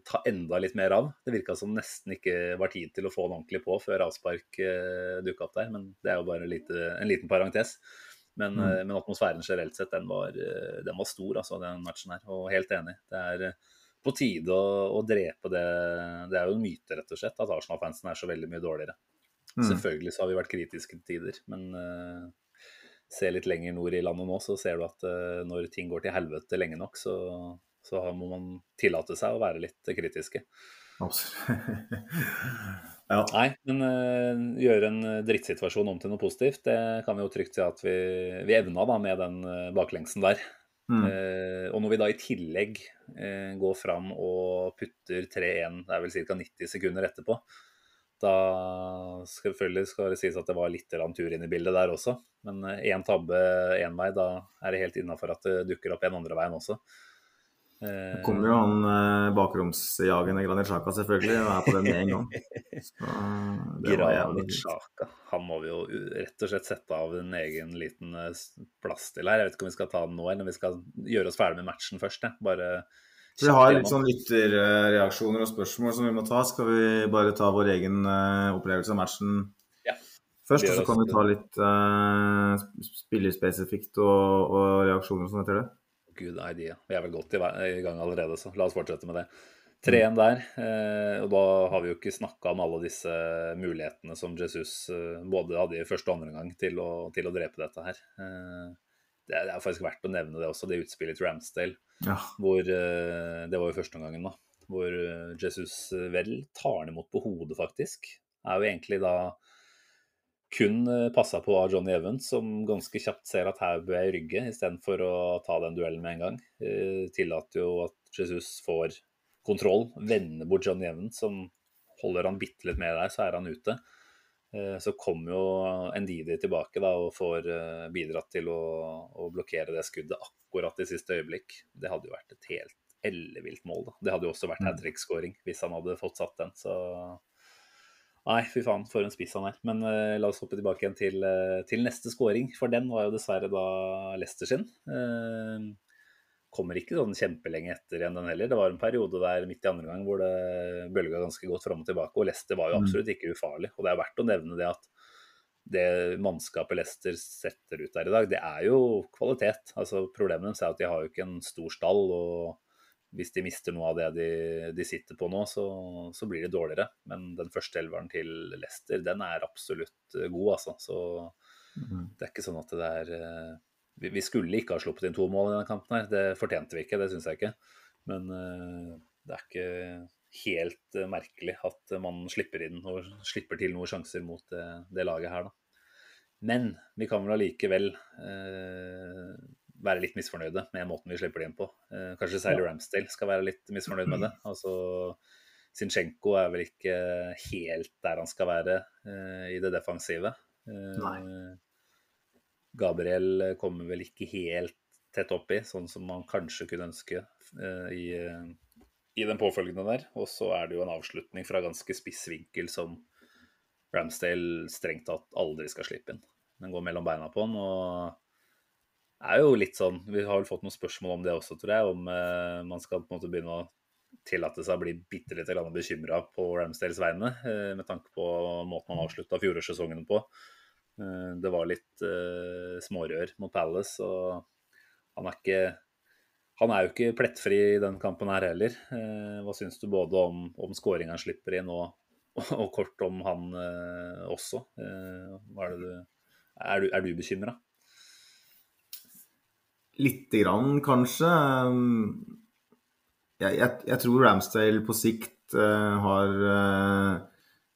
ta enda litt mer av. Det virka som nesten ikke var tid til å få den ordentlig på før avspark uh, dukka opp der. Men det er jo bare lite, en liten parentes. Men, Mm. men atmosfæren generelt sett, den var, den var stor, altså, den matchen her. Og helt enig. Det er på tide å, å drepe det Det er jo en myte, rett og slett, at Arsenal-fansen er så veldig mye dårligere. Mm. Selvfølgelig så har vi vært kritiske til tider, men uh, se litt lenger nord i landet nå, så ser du at uh, når ting går til helvete lenge nok, så, så må man tillate seg å være litt kritiske. Ja. Nei, men uh, gjøre en drittsituasjon om til noe positivt, det kan vi jo trygt si at vi, vi evna da med den uh, baklengsen der. Mm. Eh, og når vi da i tillegg eh, går fram og putter 3-1, det er vel ca. 90 sekunder etterpå, da selvfølgelig skal det sies at det var litt tur inn i bildet der også. Men én tabbe én vei, da er det helt innafor at det dukker opp en andre veien også. Eh, Så kommer jo han eh, bakromsjagende Granit Xhaka selvfølgelig, og er på den med en gang. Så, det Granit fint. Han må vi jo rett og slett sette av en egen liten eh, plass til her. Jeg vet ikke om vi skal ta den nå, eller om vi skal gjøre oss ferdig med matchen først. jeg. Bare Vi har litt sånn lytterreaksjoner og spørsmål som vi må ta. Skal vi bare ta vår egen eh, opplevelse av matchen Ja. først? Og så kan vi ta litt uh, spillerspesifikt og, og reaksjoner og sånn etter det. Good idea. Vi er vel godt i, i gang allerede, så la oss fortsette med det. 3-1 der. Eh, og da har vi jo ikke snakka om alle disse mulighetene som Jesus eh, både hadde i første og andre gang til å, til å drepe dette her. Eh, det er, faktisk verdt å nevne det også, det utspillet til Ramsdale. Ja. Hvor Det var jo første omgangen, da. Hvor Jesus vel tar det imot på hodet, faktisk. Er jo egentlig da kun passa på av Johnny Evans, som ganske kjapt ser at her bør jeg rygge, istedenfor å ta den duellen med en gang. Eh, tillater jo at Jesus får kontroll, vender bort Johnny Evans, som holder han bitte litt med der, så er han ute. Eh, så kommer jo Ndidi tilbake da, og får eh, bidratt til å, å, blokkere det skuddet akkurat i siste øyeblikk. Det hadde jo vært et helt ellevilt mål. da. Det hadde jo også vært hat trick-skåring hvis han hadde fått satt den. Så Nei, fy faen, for en spiss han er. Men uh, la oss hoppe tilbake igjen til, uh, til neste scoring, for den var jo dessverre da Leicester sin. Uh, kommer ikke sånn kjempelenge etter igjen, den heller. Det var en periode der midt i andre gang hvor det bølga ganske godt fram og tilbake, og Leicester var jo mm. absolutt ikke ufarlig. Og det er verdt å nevne det at det mannskapet Leicester setter ut der i dag, det er jo kvalitet. Altså Problemet deres er at de har jo ikke en stor stall. og hvis de mister noe av det de, de sitter på nå, så, så, blir det dårligere. Men den første elveren til Leicester, den er absolutt eh, god, altså. Så mm. det er ikke sånn at det er eh, vi, vi, skulle ikke ha sluppet inn to mål i denne kampen her. Det fortjente vi ikke, det syns jeg ikke. Men uh, det er ikke helt merkelig at man slipper inn og slipper til noen sjanser mot det, det laget her, da. Men vi kan vel allikevel uh, være litt misfornøyde med måten vi slipper det inn på. Eh, kanskje særlig Ramsdale skal være litt misfornøyd med det. Altså, Zinchenko er vel ikke helt der han skal være eh, i det defensive. Eh, Nei. Gabriel kommer vel ikke helt tett oppi, sånn som man kanskje kunne ønske i, i den påfølgende der. Og så er det jo en avslutning fra ganske spiss vinkel som Ramsdale strengt tatt aldri skal slippe inn. Den går mellom beina på han, og er jo litt sånn Vi har vel fått noen spørsmål om det også, tror jeg. Om eh, man skal på en måte begynne å tillate seg å bli bitte litt bekymra på Ramsdales vegne, eh, med tanke på måten han avslutta fjorårssesongen på. Eh, det var litt eh, smårør mot Palace, og han er ikke han er jo ikke plettfri i den kampen her heller. Eh, hva syns du både om, om skåringa han slipper inn, og, og, kort om han også? også? er, du, er du, du bekymra? Lite grann, kanskje. Jeg, jeg, jeg, tror Ramsdale på sikt uh, har uh,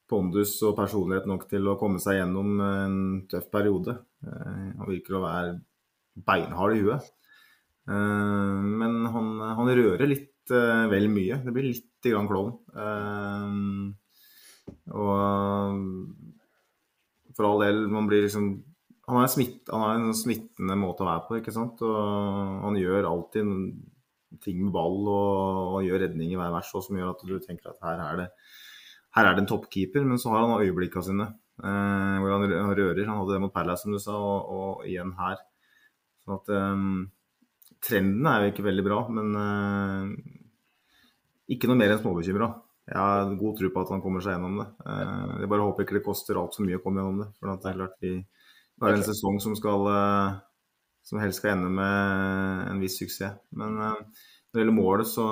pondus og personlighet nok til å komme seg gjennom en tøff periode. Uh, han virker å være beinhard i huet. men han, han, rører litt vel mye. Det blir litt grann klovn. og for all del, man blir liksom han har, smitt, han er, en smittende måte å være på, ikke sant. Og han gjør alltid ting med ball og, og gjør redning i hver vers som gjør at du tenker at her er det, her er det en toppkeeper. Men så har han øyeblikkene sine eh, hvor han, rører. Han hadde det mot Palace, som du sa, og, og igjen her. Så at eh, Trenden er jo ikke veldig bra, men eh, ikke noe mer enn småbekymra. Jeg har god tro på at han kommer seg gjennom det. Uh, jeg bare håper ikke det koster altfor mye å komme gjennom det. For det er klart vi det er en sesong som, skal, eh, som helst skal ende med en viss suksess. Men eh, når det gjelder målet, så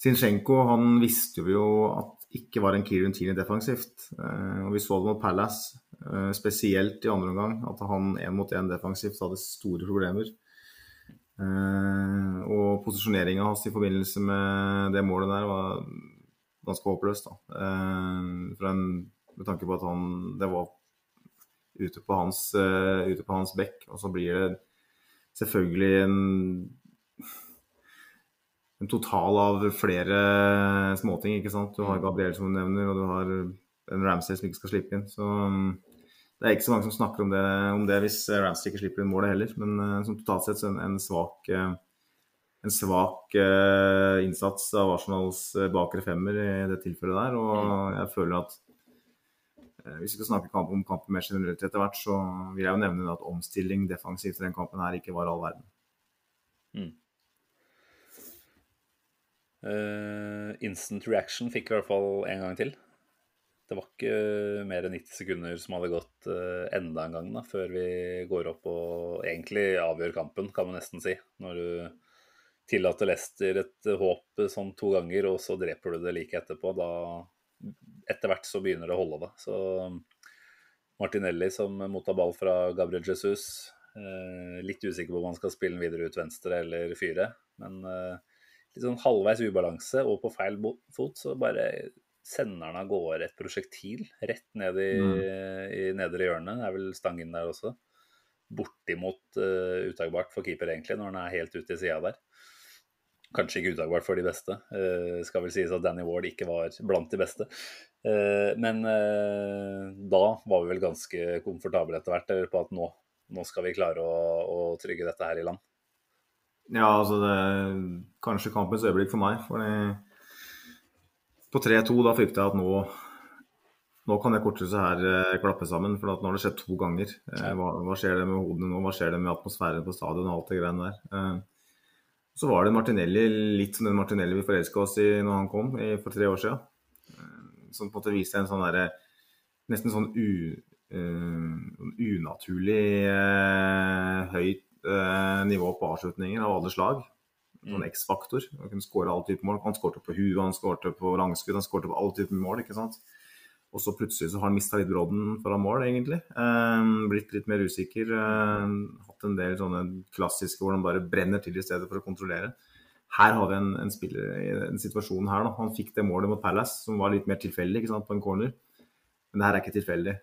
Zinchenko han visste jo at ikke var en Tierney defensivt. og Vi så det mot Palace, spesielt i andre omgang, at han én mot én defensivt hadde store problemer. og posisjoneringa hans i forbindelse med det målet der var ganske håpløst. med tanke på at han, det var ute på hans, uh, ute på hans bekk. Og så blir det selvfølgelig en, en total av flere småting, ikke sant. Du har. Gabriel som du nevner, og du har en Ramsay som ikke skal slippe inn. Så um, det er ikke så mange som snakker om det, om det hvis Ramsay ikke slipper inn målet heller. Men uh, som totalt sett så en, en svak uh, en svak uh, innsats av Arsenals bakre femmer i det tilfellet der. Og mm. jeg føler at Eh, hvis vi skal snakke kamp om kampen mer generelt etter hvert, så vil jeg jo nevne at omstilling defensivt i den kampen her ikke var all verden. Mm. Uh, instant reaction fikk vi i hvert fall en gang til. Det var ikke mer enn 90 sekunder som hadde gått uh, enda en gang da, før vi går opp og egentlig avgjør kampen, kan man nesten si. Når du tillater Lester et håp sånn to ganger, og så dreper du det like etterpå. Da etter hvert så begynner det å holde, da. Så Martinelli som mottar ball fra Gabriel Jesus, Eh, litt usikker på om han skal spille den videre ut venstre eller fyre. Men eh, litt sånn halvveis ubalanse og på feil fot, så bare sender han av gårde et prosjektil rett ned i, i nedre hjørne. Det er vel stang inn der også. Bortimot uh, utagbart for keeper, egentlig, når han er helt ute i sida der. Kanskje ikke utdagbart for de beste. Uh, skal vel sies at Danny Ward ikke var blant de beste. Uh, men uh, da var vi vel ganske komfortable etter hvert eller på at nå, nå skal vi klare å, å trygge dette her i land. Ja, altså det er kanskje kampens øyeblikk for meg. For på 3-2 da frykter jeg at nå nå kan det korthuset her klappe sammen, for at nå har det skjedd to ganger. Hva, hva skjer det med hodene nå, hva skjer det med atmosfæren på stadion og alt det greiene der. Så var det Martinelli, litt som den Martinelli vi forelska oss i når han kom i, for tre år siden. Eh, som på en måte viste en sånn derre Nesten sånn u, uh, unaturlig uh, høyt uh, nivå på avslutninger av alle slag. Sånn X-faktor. Han kunne skåre alle typer mål. Han skårte på huet, han skårte på langskudd, han skårte på alle typer mål. ikke sant? Og så plutselig så har han mista litt brodden foran mål, egentlig. Eh, blitt litt mer usikker. Eh, hatt en del sånne klassiske hvor han bare brenner til i stedet for å kontrollere. Her har vi en, en spiller i den situasjonen her. Da. Han fikk det målet mot Palace, som var litt mer tilfeldig ikke sant, på en corner. Men det her er ikke tilfeldig.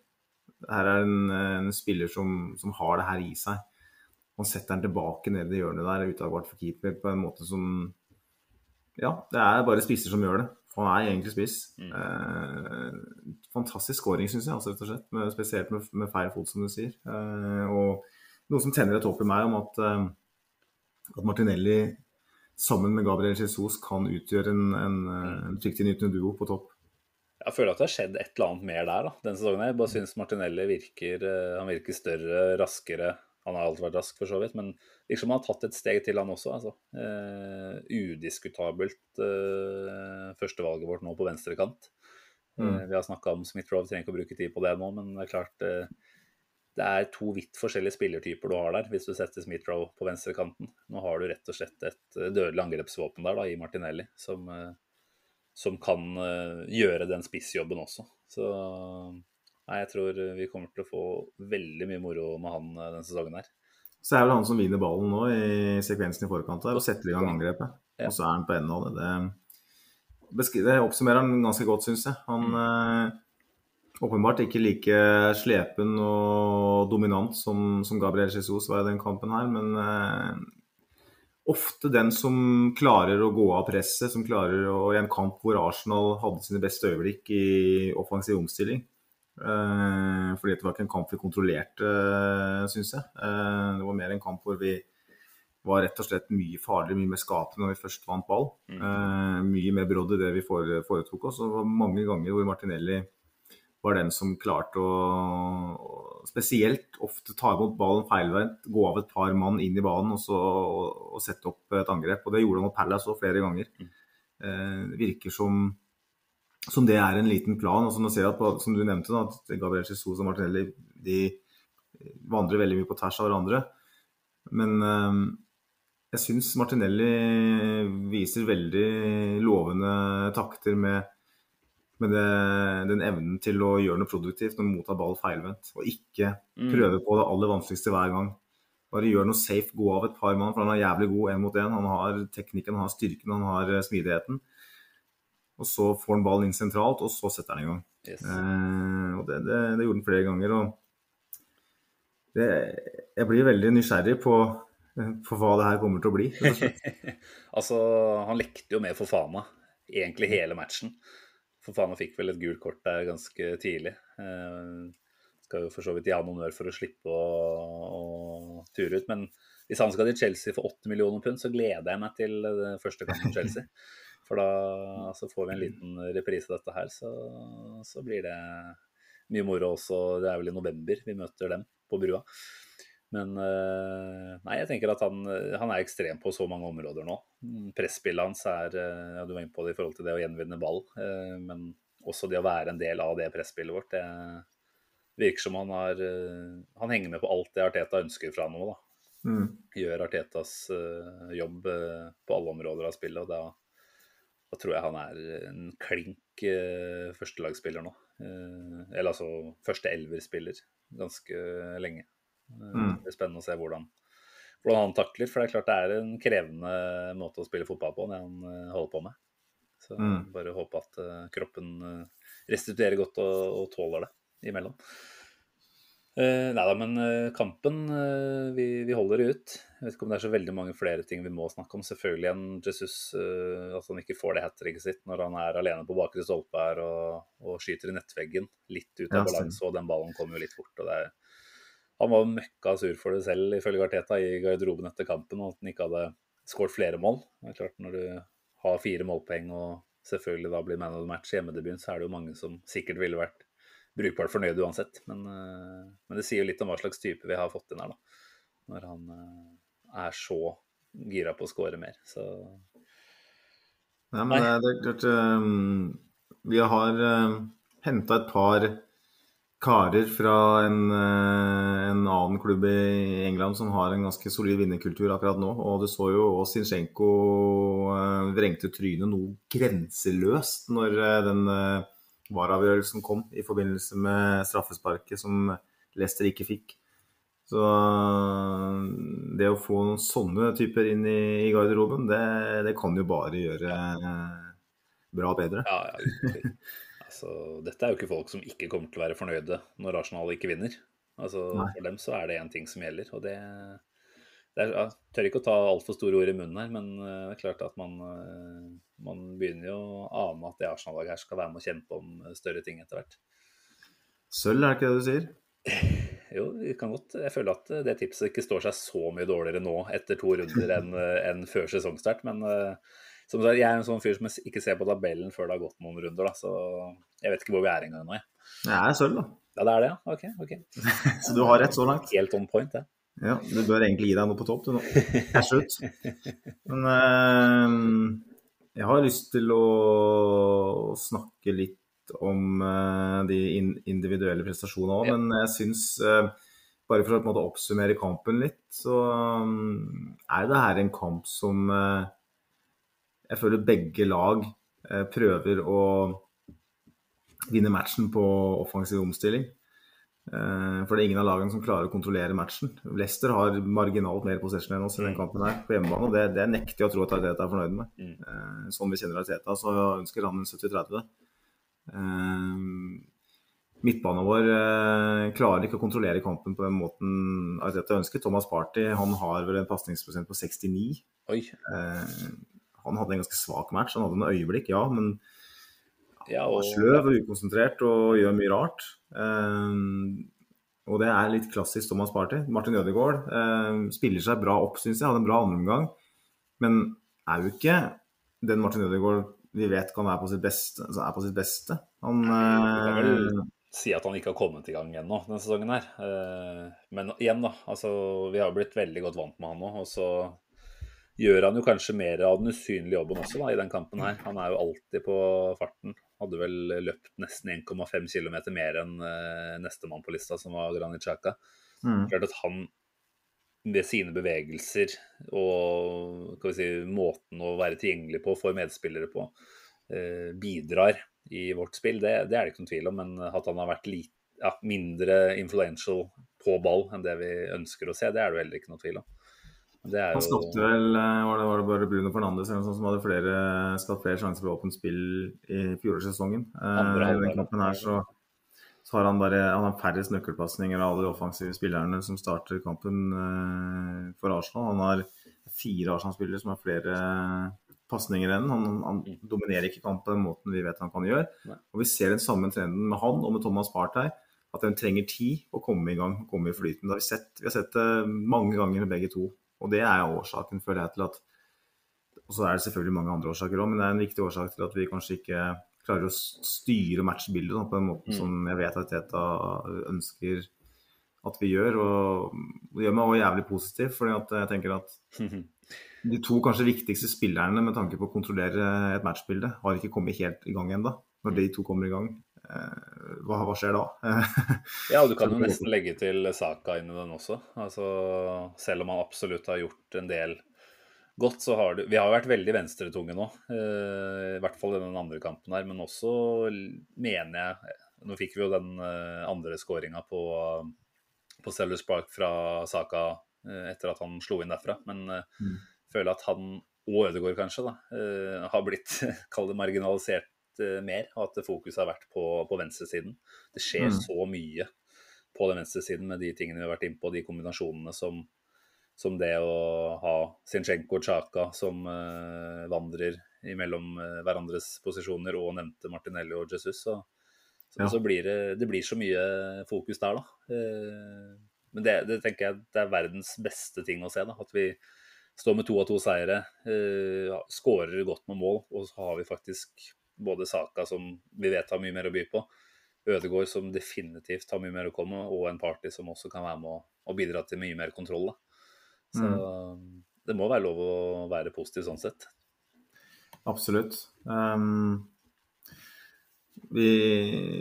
Det her er en, en spiller som, som har det her i seg. Han setter den tilbake ned i hjørnet der, utagbart for keeper, på en måte som Ja, det er bare spisser som gjør det. For han er egentlig spiss. Eh, fantastisk scoring, syns jeg, altså, rett og slett. Med, spesielt med, med feil fot, som du sier. Eh, og noe som tenner et håp i meg om at, eh, at Martinelli sammen med Gabriel Jesus kan utgjøre en, en, en fryktinngytende duo på topp. Jeg føler at det har skjedd et eller annet mer der da, denne sesongen. Jeg bare syns Martinelli virker, eh, han virker større, raskere. Han har alltid vært rask, for så vidt, men liksom han har tatt et steg til, han også. altså. Eh, udiskutabelt eh, førstevalget vårt nå på venstrekant. Mm. Eh, vi har snakka om Smith-Rowe, trenger ikke å bruke tid på det nå, men det er klart det er to vidt forskjellige spillertyper du har der, hvis du setter Smith-Rowe på venstrekanten. Nå har du rett og slett et dødelig angrepsvåpen der da, i Martinelli, som, som kan gjøre den spissjobben også. Så nei, jeg tror vi kommer til å få veldig mye moro med han eh, denne sesongen her. Så er vel han som vinner ballen nå i sekvensen i forkant her og setter i gang angrepet. Ja. Og så er han på enden av det. Det, det oppsummerer han ganske godt, syns jeg. Han eh, åpenbart ikke like slepen og dominant som, som Gabriel Jesus var i den kampen her, men eh, ofte den som klarer å gå av presset, som klarer å I en kamp hvor Arsenal hadde sine beste øyeblikk i offensiv omstilling. Eh, fordi det var ikke en kamp vi kontrollerte, uh, syns jeg. Eh, det var mer en kamp hvor vi var rett og slett mye farligere, mye mer skapende når vi først vant ball. Mm. mye mer brodd i det vi foretok oss. Og det var mange ganger hvor Martinelli var den som klarte å, spesielt ofte ta imot ballen feilvendt, gå av et par mann inn i banen og så og, og sette opp et angrep. Og det gjorde han mot Palace òg flere ganger. Eh, det virker som, som det er en liten plan. Altså, ser at på, som du nevnte, da, at Gabriel Jesus og Martinelli de vandrer veldig mye på tvers av hverandre. Men eh, jeg syns Martinelli viser veldig lovende takter med, med det, den evnen til å gjøre noe produktivt når man mottar ball feilvendt. Og ikke prøve på det aller vanskeligste hver gang. Bare gjør noe safe, gå av et par mann, for han er jævlig god én mot én. Han har teknikken, han har styrken, han har eh, smidigheten. Og så får han ballen inn sentralt, og så setter han i gang. Yes. Eh, og det, det, det gjorde han flere ganger. Og det, jeg blir veldig nysgjerrig på, på hva det her kommer til å bli. altså, han lekte jo med Fofana egentlig hele matchen. Fofana fikk vel et gult kort der ganske tidlig. Eh, skal jo for så vidt gi han honnør for å slippe å, å ture ut. Men hvis han skal til Chelsea for 8 millioner pund, så gleder jeg meg til første kamp mot Chelsea. For da så får vi en liten reprise av dette her, så, så blir det mye moro også. Det er vel i november vi møter dem på brua. Men eh, nei, jeg tenker at han, han er ekstrem på så mange områder nå. Presspillet hans er eh, ja, Du var inne på det i forhold til det å gjenvinne ball, eh, men også det å være en del av det presspillet vårt. Det virker som han har Han henger med på alt det Arteta ønsker fra nå, da. Mm. Gjør Artetas jobb på alle områder av spillet, og da, da tror jeg han er en klink uh, førstelagsspiller nå. Eh, eller altså første elverspiller ganske lenge. Eh, Mm. Det blir spennende å se hvordan, hvordan han takler. For det er klart det er en krevende måte å spille fotball på, det han eh, holder på med. Så Mm. bare håpe at eh, kroppen eh, restituerer godt og, og tåler det imellom. Uh, nei da, men uh, kampen uh, vi, vi holder ut. Jeg vet ikke om det er så veldig mange flere ting vi må snakke om. Selvfølgelig en Jesus uh, at han ikke får det hat tricket sitt når han er alene på bakre stolpe her og, og skyter i nettveggen. Litt ut av Ja, balanse, og den ballen kommer jo litt fort. er han var møkka sur for det selv, ifølge Arteta, i garderoben etter kampen, og at han ikke hadde skåret flere mål. Det er klart, Når du har fire målpoeng og selvfølgelig da blir man of the match i hjemmedebuten, så er det jo mange som sikkert ville vært brukbart fornøyd uansett. Men, eh, men det sier jo litt om hva slags type vi har fått inn her, da. Når han eh, er så gira på å skåre mer. Så Nei, men det, det er klart um, Vi har uh, henta et par karer fra en, eh, en annen klubb i England som har en ganske solid vinnerkultur akkurat nå. Og du så jo også Zinchenko vrengte trynet noe grenseløst når den uh, vareavgjørelsen kom i forbindelse med straffesparket som Leicester ikke fikk. Så uh, det å få noen sånne typer inn i, i garderoben, det, det kan jo bare gjøre uh, bra bedre. ja, ja. Altså, dette er jo ikke folk som ikke kommer til å være fornøyde når Arsenal ikke vinner. Altså, Nei. for dem så er det én ting som gjelder, og det er, Jeg tør ikke å ta altfor store ord i munnen her, men eh, det er klart at man, eh, man begynner jo å ane at det Arsenal-laget her skal være med å kjempe om eh, større ting etter hvert. Sølv, er det ikke det du sier? Jo, vi kan godt, jeg føler at det tipset ikke står seg så mye dårligere nå etter to runder enn en før sesongstart. Men som sagt, jeg er en sånn fyr som ikke ser på tabellen før det har gått noen runder. Da, så jeg vet ikke hvor vi er engang nå. jeg. Det er sølv, da. Ja, det er det, ja. Ok. ok. Så du har rett så langt. Helt on point, det. Ja, du bør egentlig gi deg noe på topp, du nå. Til slutt. Men eh, jeg har lyst til å snakke litt om eh, de in individuelle prestasjonene òg, Ja. men jeg syns eh, bare for å måte oppsummere kampen litt, så um, er det her en kamp som eh, jeg føler begge lag eh, prøver å vinne matchen på offensiv omstilling. Eh, For det er ingen av lagene som klarer å kontrollere matchen. Leicester har marginalt mer possession enn oss i den kampen her på hjemmebane, og det, det nekter jeg å tro at Arteta er fornøyd med. Mm. Eh, Sånn vi kjenner Arteta, så ønsker han en 70-30. Eh, Midtbanen vår klarer ikke å kontrollere kampen på den måten Arteta ønsker. Thomas Party han har vel en pasningsprosent på 69. Oi. Han hadde en ganske svak match. Han hadde noen øyeblikk, ja, men Ja, og sløv og ukonsentrert og gjør mye rart. Um, og det er litt klassisk Thomas Party. Martin Ødegaard um, spiller seg bra opp, syns jeg. Hadde en bra andreomgang. Men er jo ikke den Martin Ødegaard vi vet kan være på sitt beste. Altså er på sitt beste. Han uh, si at han ikke har kommet i gang ennå denne sesongen her. Men igjen, da. Altså, vi har blitt veldig godt vant med han nå. Og så gjør han jo kanskje mer av den usynlige jobben også da, i den kampen her. Han er jo alltid på farten. Hadde vel løpt nesten 1,5 km mer enn uh, nestemann på lista, som var Granit Xhaka. mm, Klart at han ved sine bevegelser og si, måten å være tilgjengelig på for medspillere på, eh, bidrar i vårt spill. Det, det er det ikke noen tvil om, men at han har vært lit, ja, mindre influential på ball enn det vi ønsker å se, det er det heller ikke noen tvil om. Det er Han jo skapte vel eh, var det, var det bare Bruno Fernandes eller noe sånt som hadde flere, skapt flere sjanser for åpent spill i fjorårssesongen. Eh, I den kampen her så, så har han bare han har færrest nøkkelpasninger av alle de offensive spillerne som starter kampen eh, for Arsenal. Han har fire Arsenal-spillere som har flere pasninger enn. Han, han dominerer ikke kampen på den måten vi vet han kan gjøre. Og vi ser den samme trenden med han og med Thomas Partey. At de trenger tid å komme i gang, komme i flyten. Det har vi sett, vi har sett det mange ganger med begge to. Og det er årsaken, føler jeg, til at Og så er det selvfølgelig mange andre årsaker òg, men det er en viktig årsak til at vi kanskje ikke klarer å styre matchbildet da, på den måten Mm. som jeg vet at Teta ønsker at vi gjør. Og det gjør meg òg jævlig positiv, fordi at jeg tenker at de to kanskje viktigste spillerne med tanke på å kontrollere et matchbilde, har ikke kommet helt i gang ennå. Når de to kommer i gang, eh, hva, hva skjer da? Ja, du kan jo nesten legge til Saka inn i den også. Altså, selv om han absolutt har gjort en del godt, så har du Vi har jo vært veldig venstretunge nå, eh, i hvert fall i den andre kampen her. Men også mener jeg Nå fikk vi jo den eh, andre skåringa på, på Sellers Park fra Saka eh, etter at han slo inn derfra. Men eh, Mm. føler at han og Ødegaard kanskje da, eh, har blitt kall det marginalisert eh, mer, og at fokuset har vært på, på venstresiden. Det skjer Mm. så mye på den venstresiden med de tingene vi har vært inne på, de kombinasjonene som, som det å ha Sinchenko og Chaka som uh, vandrer imellom eh, hverandres posisjoner, og nevnte Martinelli og Jesus. Så, så, Ja. så blir det, det blir så mye fokus der, da. Uh, men det, det tenker jeg det er verdens beste ting å se. da, At vi står med to av to seire, uh, skårer godt med mål, og så har vi faktisk både Saka, som vi vet har mye mer å by på, Ødegård, som definitivt har mye mer å komme, og en party som også kan være med å, bidra til mye mer kontroll. da. Så det må være lov å være positiv sånn sett. Absolutt. Um, vi,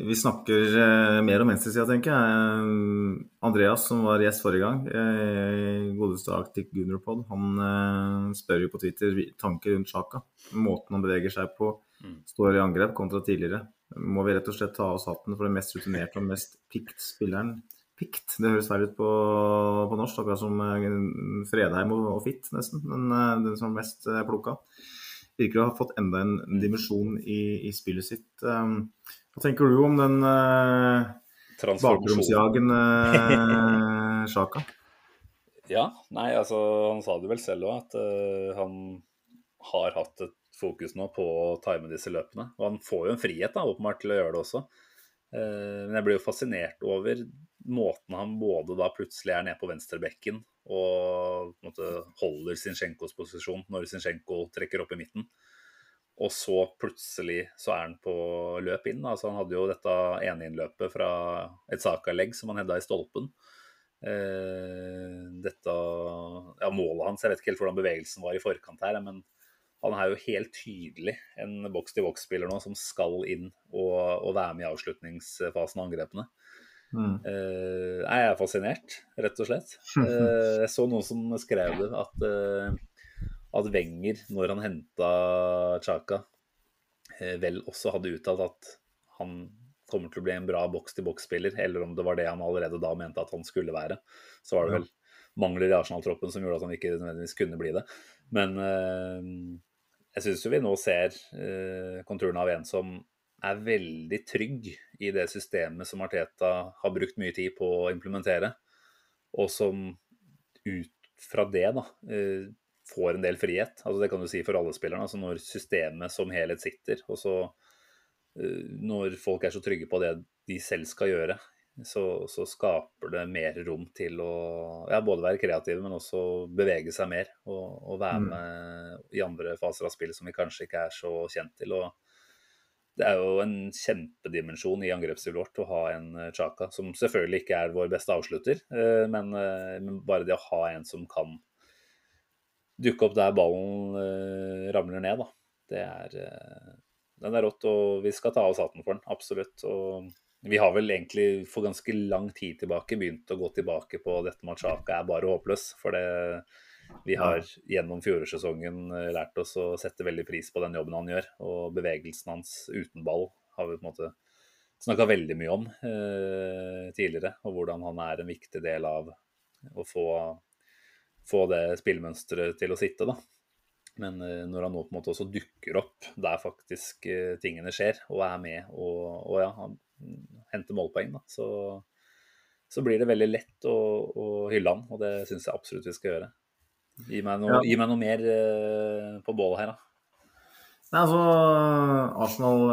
vi snakker uh, mer om venstresida, tenker jeg. Um, Andreas, som var gjest forrige gang, uh, godeste Arctic Gunropod, han uh, spør jo på Twitter tanker rundt Sjaka. Måten han beveger seg på, Mm. Står i angrep kontra tidligere. Må vi rett og slett ta oss hatten for den mest rutinerte og mest pikt spilleren? Pikt, det høres feil ut på, på norsk, akkurat som eh, Fredheim og, og Fitt, nesten. Men eh, den som er mest eh, plukka virker å ha fått enda en dimensjon i, i spillet sitt. Um, hva tenker du om den uh, bakromsjagende uh, Sjaka? Ja, nei, altså han sa det vel selv òg, at uh, han har hatt et fokus nå på å time disse løpene. Og han får jo en frihet da, åpenbart til å gjøre det også. Eh, men jeg blir jo fascinert over måten han både da plutselig er nede på venstrebekken og på måte holder Zinsjenkos posisjon når Zinsjenko trekker opp i midten. Og så plutselig så er han på løp inn. Altså han hadde jo dette eneinnløpet fra et Saka-legg som han hedda i stolpen. Eh, dette ja, målet hans, jeg vet ikke helt hvordan bevegelsen var i forkant her, men han er jo helt tydelig en boks-til-boks-spiller nå som skal inn og, og være med i avslutningsfasen av angrepene. Mm. Uh, jeg er fascinert, rett og slett. Uh, jeg så noen som skrev det, at, uh, at Wenger, når han henta Chaka, vel også hadde uttalt at han kommer til å bli en bra boks-til-boks-spiller, eller om det var det han allerede da mente at han skulle være. Så var det vel mangler i Arsenal-troppen som gjorde at han ikke nødvendigvis kunne bli det. Men jeg syns jo vi nå ser eh, konturene av en som er veldig trygg i det systemet som Arteta har brukt mye tid på å implementere, og som ut fra det da, eh, får en del frihet. Altså Det kan du si for alle spillerne. altså Når systemet som helhet sitter, og så eh, når folk er så trygge på det de selv skal gjøre, så, så skaper det mer rom til å ja, både være kreativ, men også bevege seg mer. Og, og være Mm. med i andre faser av spillet som vi kanskje ikke er så kjent til. og det er jo en kjempedimensjon i angrepsstilet vårt å ha en eh, Chaka, som selvfølgelig ikke er vår beste avslutter, eh, men, eh, men bare det å ha en som kan dukke opp der ballen ramler ned, da. Det er, den er rått, og vi skal ta oss hatten for den, absolutt. Og vi har vel egentlig for ganske lang tid tilbake begynt å gå tilbake på dette med at Sjaka er bare håpløs. For det, vi har gjennom fjorårssesongen eh, lært oss å sette veldig pris på den jobben han gjør. Og bevegelsen hans uten ball har vi på en måte snakka veldig mye om eh, tidligere. Og hvordan han er en viktig del av å få, få det spillmønsteret til å sitte, da. Men eh, når han nå på en måte også dukker opp der faktisk eh, tingene skjer, og er med og, og ja, henter målpoeng, da, så, så blir det veldig lett å, å hylle han, og det syns jeg absolutt vi skal gjøre. Gi meg noe, Ja. gi meg noe mer eh, på bålet her, da. Nei, altså Arsenal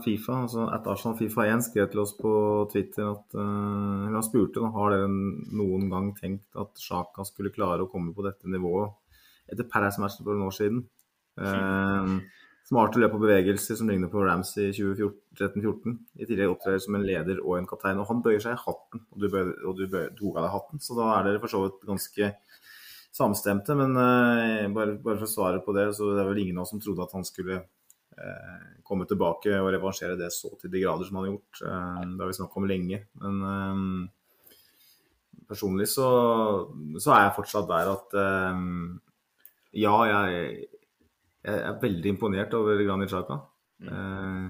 Fifa, altså at Arsenal Fifa 1 skrev til oss på Twitter at eller han spurte da, har dere noen gang tenkt at Sjaka skulle klare å komme på dette nivået etter Paris-matchen for noen år siden. Smart smarte løp og bevegelser som ligner på Rams i 2013-2014. I tillegg opptrer som en leder og en kaptein. Og han bøyer seg i hatten, og du, bøyer, og du bøyer, tok av deg hatten. Så da er dere for så vidt ganske samstemte. Men uh, bare, bare for å svare på det, så det er vel ingen av oss som trodde at han skulle uh, komme tilbake og revansjere det så til de grader som han har gjort. Uh, det har vi snakket om lenge. Men eh, personlig så, så er jeg fortsatt der at eh, ja, jeg, jeg er veldig imponert over Granit Xhaka. Eh,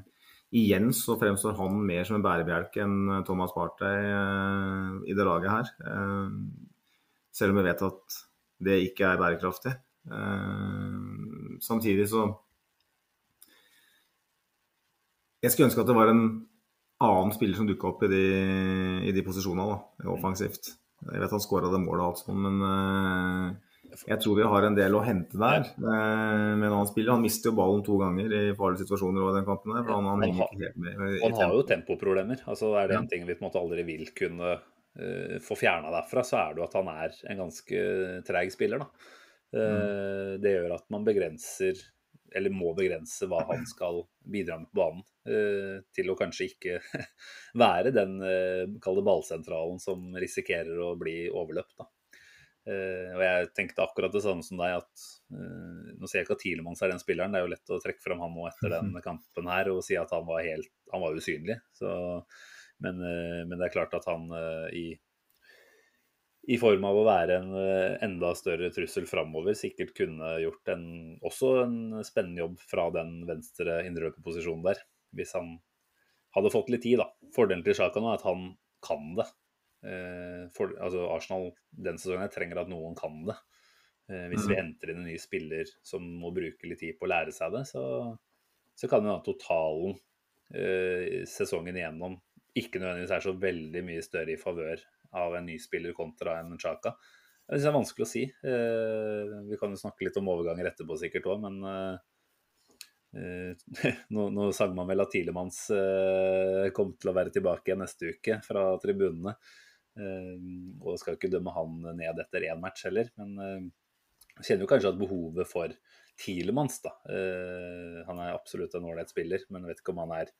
igjen så fremstår han mer som en bærebjelke enn Thomas Partey eh, i det laget her. Eh, selv om jeg vet at det ikke er bærekraftig. Eh, samtidig så Jeg skulle ønske at det var en annen spiller som dukka opp i de, i de posisjonene, da, offensivt. Jeg vet han skåra det målet og alt sånt, men uh, jeg tror vi har en del å hente der uh, med en annen spiller. Han mister jo ballen to ganger i farlige situasjoner over den kampen der. Han, han, han, har, med, han har jo tempoproblemer. Altså, er det en ting vi på en måte aldri vil kunne uh, få fjerna derfra, så er det jo at han er en ganske treig spiller. Da. Mm. Det gjør at man begrenser eller må begrense hva han skal bidra med på banen. Uh, til å kanskje ikke være den uh, kall ballsentralen som risikerer å bli overløpt. Da. Eh, og jeg tenkte akkurat det samme som deg, at nå ser jeg ikke at Tilemanns er den spilleren. Det er jo lett å trekke fram han nå etter den kampen her og si at han var helt han var usynlig. Så, men, men, det er klart at han i i form av å være en enda større trussel framover, sikkert kunne gjort en, også en spennende jobb fra den venstre indreløperposisjonen der. Hvis han hadde fått litt tid, da. Fordelen til Sjaka nå er at han kan det. Eh, for, altså Arsenal den sesongen trenger at noen kan det. Eh, hvis mm. vi henter inn en ny spiller som må bruke litt tid på å lære seg det, så, så kan jo totalen eh, sesongen igjennom ikke nødvendigvis er så veldig mye større i favør av en ny spiller kontra en Chaka. Det er vanskelig å si. Eh, vi kan jo snakke litt om overganger etterpå sikkert òg, men eh, nå, nå sang man vel at Tilemanns eh, kom til å være tilbake neste uke fra tribunene. Og skal jo ikke dømme han ned etter én match heller, men jeg kjenner jo kanskje at behovet for Tilemanns, da Han er absolutt en ålreit spiller, men jeg vet ikke om han er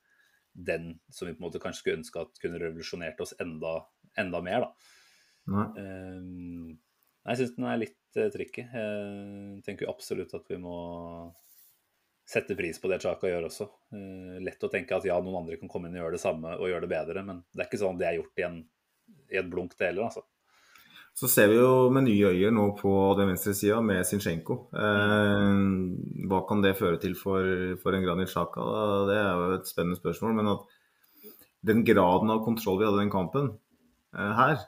den som vi på en måte kanskje skulle ønske at kunne revolusjonert oss enda enda mer, da. nei jeg syns den er litt tricky. Jeg tenker absolutt at vi må sette pris på det Chaka gjør også. Lett å tenke at ja, noen andre kan komme inn og gjøre det samme og gjøre det bedre, men det er ikke sånn at det er gjort i, en, i et blunk, det heller, altså. Så ser vi jo med nye øyne nå på den venstre sida med Zinchenko. Eh, hva kan det føre til for, for en Granit Sjaka? Det er jo et spennende spørsmål. Men at den graden av kontroll vi hadde i den kampen, Eh, her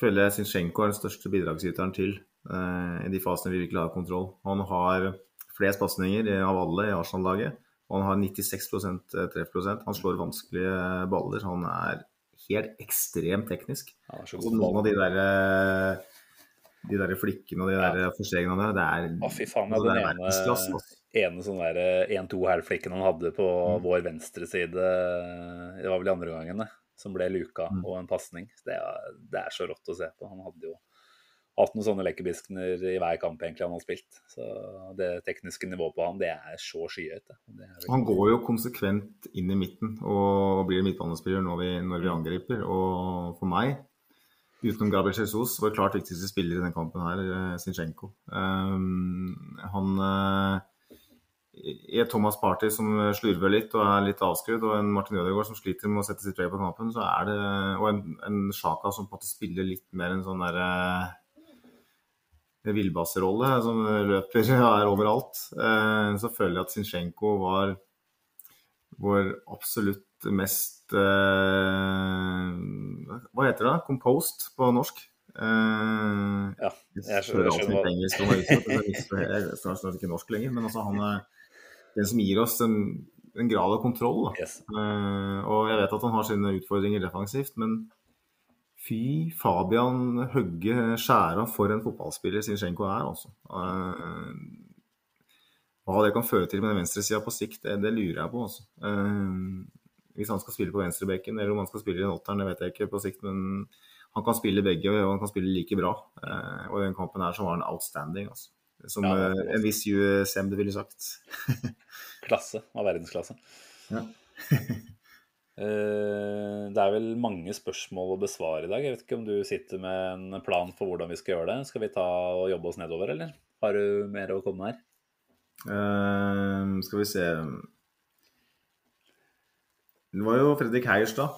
føler jeg Zinchenko er den største bidragsyteren til eh, i de fasene vi virkelig har kontroll. Han har flest pasninger av alle i Arsenal-laget. Og han har 96% eh, treffprosent. Han slår vanskelige baller. Han er helt ekstremt teknisk. Ja, og noen av de der de der flikkene og de der ja. der, det er Å, fy faen. Ja, den ene, altså. ene sånn der 1-2-hælflikken han hadde på mm. vår venstre side, det var vel andre andre det, som ble luka mm. og en pasning. Det, det, er så rått å se på. Han hadde jo hatt noen sånne lekkerbiskener i hver kamp egentlig han har spilt. Så det tekniske nivået på han, det er så skyhøyt. Han går jo konsekvent inn i midten og blir midtbanespiller når vi, når vi angriper. Og for meg, utenom Gabriel Jesus, var klart viktigste spiller i denne kampen her, eh, Zinchenko. Um, han uh, i et Thomas Party som slurver litt og er litt avskrudd, og en Martin Ødegaard som sliter med å sette sitt preg på kampen, så er det, og en, en Sjaka som på en måte spiller litt mer en sånn derre villbassrolle, som løper og er overalt, eh, så føler jeg at Zinsjenko var vår absolutt mest eh, Hva heter det? Composed på norsk? Uh, ja, jeg skjønner, jeg skjønner hva Jeg er snart ikke norsk lenger, men altså han er den som gir oss en, en grad av kontroll. Yes. Uh, og jeg vet at han har sine utfordringer defensivt, men fy Fabian Høgge skjæra for en fotballspiller Zinchenko er, altså. Uh, hva det kan føre til med den venstresida på sikt, det, det, lurer jeg på. Altså. Uh, hvis han skal spille på venstrebekken eller om han skal spille i åtteren, det vet jeg ikke på sikt. Men han kan spille begge, og han kan spille like bra. og i den kampen her så var han outstanding. altså. Som ja, eh, en viss USM det ville sagt. klasse av verdensklasse. Ja. Eh, det er vel mange spørsmål å besvare i dag. Jeg vet ikke om du sitter med en plan for hvordan vi skal gjøre det. Skal vi ta og jobbe oss nedover, eller? Har du mer å komme med her? Uh, skal vi se Det var jo Fredrik Heierstad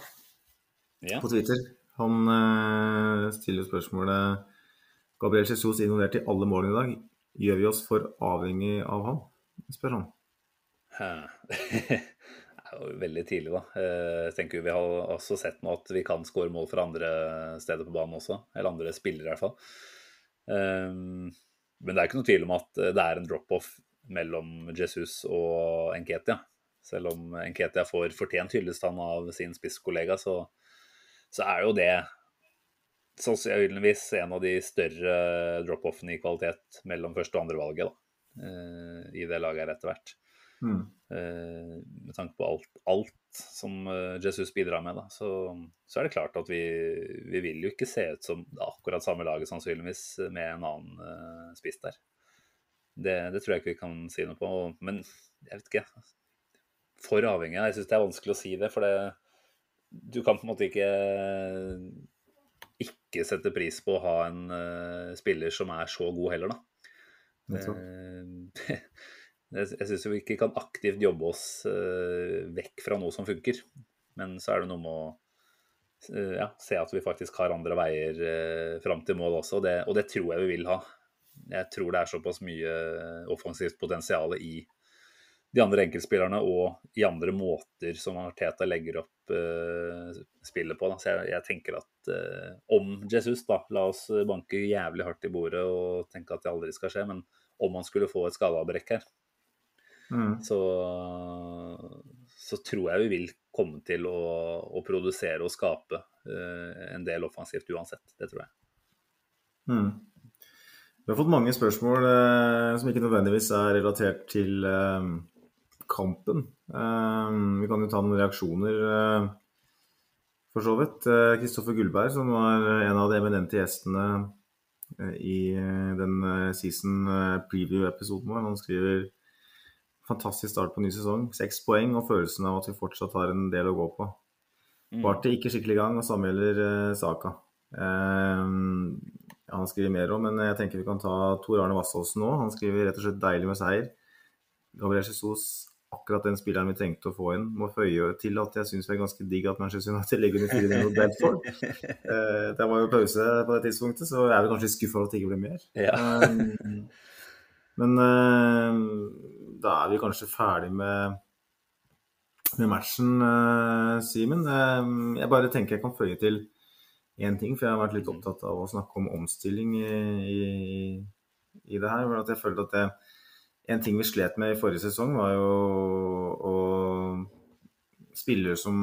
ja. på Twitter. Han uh, stiller spørsmålet Gabriel Jesus involvert i alle målene i dag. Gjør vi oss for avhengig av han? spør han. veldig tidlig, da. Eh, Jeg tenker Vi har også sett nå at vi kan skåre mål fra andre steder på banen også. Eller andre spillere, i hvert fall. Um, men det er ikke noe tvil om at det er en drop-off mellom Jesus og Enketia. Selv om Enketia får fortjent hyllestand av sin spisskollega, så, så er jo det sannsynligvis en av de større drop-offene i kvalitet mellom første og andre valget da, eh, i det laget her etter hvert. Mm. Eh, med tanke på alt, alt som eh, Jesus bidrar med, da, så, så er det klart at vi, vi vil jo ikke se ut som akkurat samme laget sannsynligvis med en annen uh, spiss der. Det, det tror jeg ikke vi kan si noe på. Men jeg vet ikke. For avhengig Jeg syns det er vanskelig å si det, for det, du kan på en måte ikke ikke sette pris på å ha en uh, spiller som er så god heller, da. Nettopp. Eh, jeg syns vi ikke kan aktivt jobbe oss eh, vekk fra noe som funker. Men så er det noe med å eh, ja, se at vi faktisk har andre veier uh, fram til mål også, og det, og det tror jeg vi vil ha. Jeg tror det er såpass mye offensivt potensial i de andre enkeltspillerne og i andre måter som Arteta legger opp uh, spillet på. Da. Så jeg, jeg tenker at uh, om Jesus, da, la oss banke jævlig hardt i bordet og tenke at det aldri skal skje, men om han skulle få et skadeavbrekk her, Mm. så, så tror jeg vi vil komme til å, å produsere og skape uh, en del offensivt uansett. Det tror jeg. Mm. Vi har fått mange spørsmål eh, som ikke nødvendigvis er relatert til eh, kampen. Vi kan jo ta noen reaksjoner, for så vidt. Kristoffer Gullberg, som var en av de eminente gjestene i den season preview-episoden vår, han skriver fantastisk start på ny sesong. Seks poeng og følelsen av at vi fortsatt har en del å gå på. Party ikke skikkelig i gang, og samme gjelder eh, Saka. Eh, han skriver mer om, men jeg tenker vi kan ta Tor Arne Vassåsen nå. Han skriver rett og slett 'deilig med seier'. Gabriel Jesus, akkurat den spilleren vi trengte å få inn. Må føye til at jeg syns det er ganske digg at Manchester United legger under 4-0 mot Bedford. Eh, det var jo pause på det tidspunktet, så jeg er vel kanskje skuffa over at det ikke ble mer. Ja. Men eh, da er vi kanskje ferdig med, med matchen, eh, Simen. Eh, jeg bare tenker jeg kan føye til én ting, for jeg har vært litt opptatt av å snakke om omstilling i, i, i det her. at Jeg følte at det, en ting vi slet med i forrige sesong, var jo å spillere som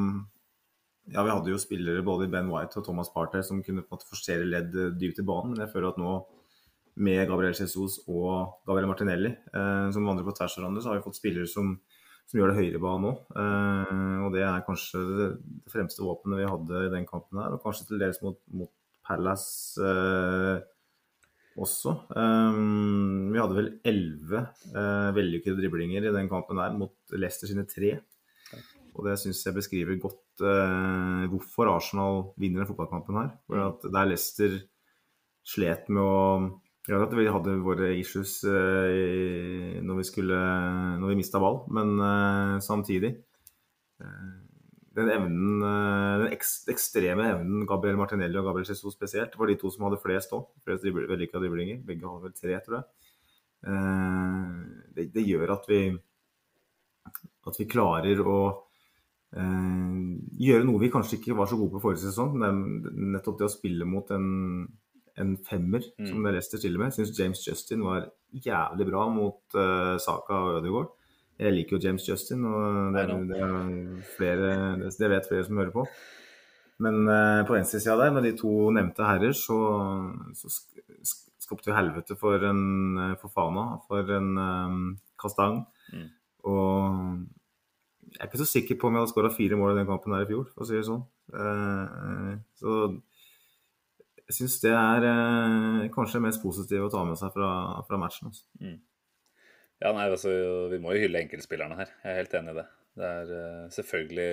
Ja, vi hadde jo spillere både i Ben White og Thomas Partey som kunne på en måte forsere ledd dypt i banen, men jeg føler at nå med Gabriel Jesus og Gabriel Martinelli, eh, som vandrer på tvers av hverandre, så har vi fått spillere som, som gjør det høyere i banen nå. Eh, og det er kanskje det, fremste våpenet vi hadde i den kampen her, og kanskje til dels mot, mot Palace eh, også. Vi hadde vel elleve eh, vellykkede driblinger i den kampen her, mot Leicester sine tre. Og det syns jeg beskriver godt eh, hvorfor Arsenal vinner den fotballkampen her. For at der Leicester slet med å ja, at vi hadde våre issues eh, når vi skulle når vi mista ball, men eh, samtidig eh, Den evnen, eh, den ekstreme evnen Gabriel Martinelli og Gabriel Jesus spesielt, var de to som hadde flest òg. Flest vellykka driblinger. Begge hadde vel tre, tror jeg. Eh, det, det gjør at vi at vi klarer å eh, gjøre noe vi kanskje ikke var så gode på forrige sesong. Nettopp det å spille mot en, en femmer, som det Leicester stiller med. Syns James Justin var jævlig bra mot uh, Saka og Ødegaard. Jeg liker jo James Justin, og det, det, er flere, det, det vet flere som hører på. Men uh, på venstresida der, med de to nevnte herrer, så, så sk sk skapte jo helvete for en eh, for Fana, for en um, Kastang. Mm. Og jeg er ikke så sikker på om jeg hadde skåra fire mål i den kampen her i fjor, for å si det sånn. Uh, så jeg syns det er eh, kanskje det mest positive å ta med seg fra, fra matchen. Altså. Ja, nei, altså, Vi må jo hylle enkeltspillerne her. Jeg er helt enig i det. Det er eh, selvfølgelig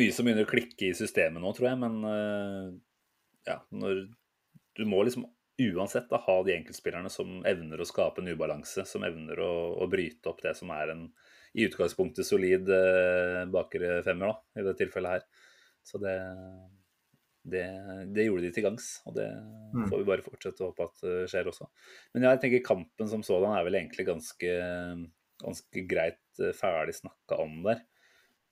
mye som begynner å klikke i systemet nå, tror jeg. Men eh, ja, når du må liksom uansett da, ha de enkeltspillerne som evner å skape en ubalanse, som evner å, å bryte opp det som er en i utgangspunktet solid eh, bakre femmer, da, i det tilfellet her. Så det, det, det gjorde de til gangs, og det Mm. får vi bare fortsette å håpe at eh, skjer også. Men jeg tenker kampen som sådan er vel egentlig ganske, ganske greit eh, ferdig snakka om der.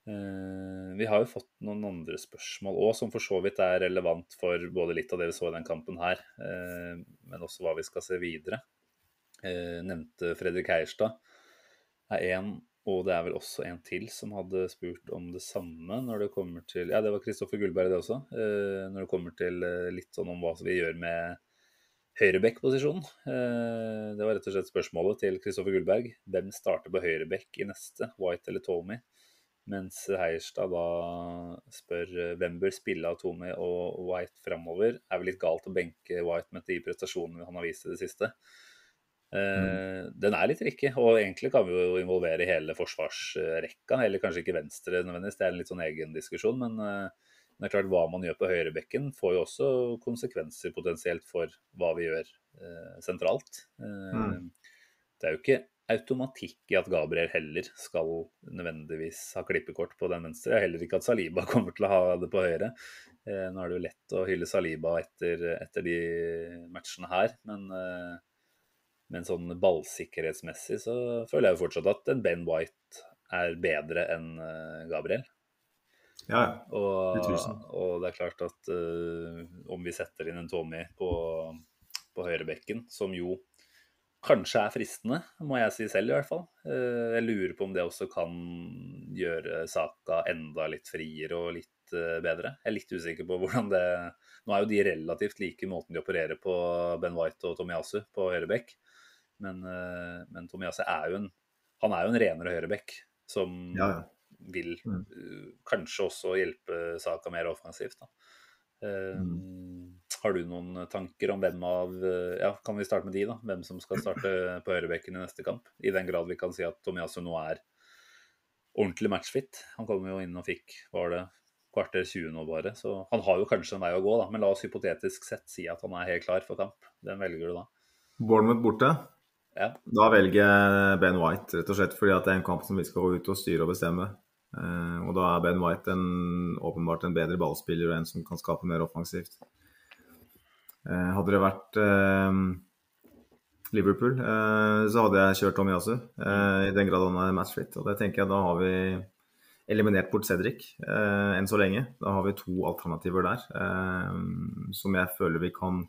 Eh, vi har jo fått noen andre spørsmål òg, som for så vidt er relevant for både litt av det vi så i den kampen her, men også hva vi skal se videre. Nevnte Fredrik Heierstad er én, og det er vel også en til som hadde spurt om det samme når det kommer til Ja, det var Kristoffer Gullberg, det også. Når det kommer til litt sånn om hva vi gjør med høyrebekk-posisjonen. Det var rett og slett spørsmålet til Kristoffer Gullberg. Hvem starter på høyrebekk i neste, White eller Tommy? Mens Heierstad da spør eh, hvem bør spille av Tommy og White framover. Er vel litt galt å benke White med de prestasjonene han har vist i det siste. Eh, mm. Den er litt tricky, og egentlig kan vi jo involvere hele forsvarsrekka. Eller kanskje ikke Venstre nødvendigvis, det er en litt sånn egen diskusjon. Men eh, det er klart hva man gjør på høyrebekken får jo også konsekvenser potensielt for hva vi gjør sentralt. Mm. Det er jo ikke automatikk i at Gabriel heller skal nødvendigvis ha klippekort på den venstre. Og Heller ikke at Saliba kommer til å ha det på høyre. Eh, nå er det jo lett å hylle Saliba etter, etter de matchene her, men, eh, men sånn ballsikkerhetsmessig så føler jeg jo fortsatt at en Ben White er bedre enn eh, Gabriel. Ja, og, og, det er klart at uh, om vi setter inn en Tommy på, på høyrebekken, som jo kanskje er fristende, må jeg si selv i hvert fall. Eh, jeg lurer på om det også kan gjøre saka enda litt friere og litt bedre. Jeg er litt usikker på hvordan det Nå er jo de relativt like måten de opererer på, Ben White og Tomiyasu på høyrebekk. Men, eh, men Tomiasse er jo en Han er jo en renere høyrebekk som ja. vil mm. kanskje også hjelpe saka mer offensivt. da. Mm. Har du noen tanker om hvem av Ja, kan vi starte med de, da? Hvem som skal starte på høyrebekken i neste kamp? I den grad vi kan si at Tomiyasu nå er ordentlig matchfit. Han kom jo inn og fikk var det kvarter 20 nå bare, så han har jo kanskje en vei å gå, da. Men la oss hypotetisk sett si at han er helt klar for kamp. Hvem velger du da? Bournemouth borte? Ja. Da velger jeg Ben White, rett og slett fordi det er en kamp som vi skal gå ut og styre og bestemme. Eh, og da er Ben White en, åpenbart en bedre ballspiller og en som kan skape mer offensivt. Eh, hadde det vært eh, Liverpool, så hadde jeg kjørt Tomiyasu, i den grad han er matchfit. Og det tenker jeg da har vi eliminert bort Cedric enn så lenge. Da har vi to alternativer der som jeg føler vi kan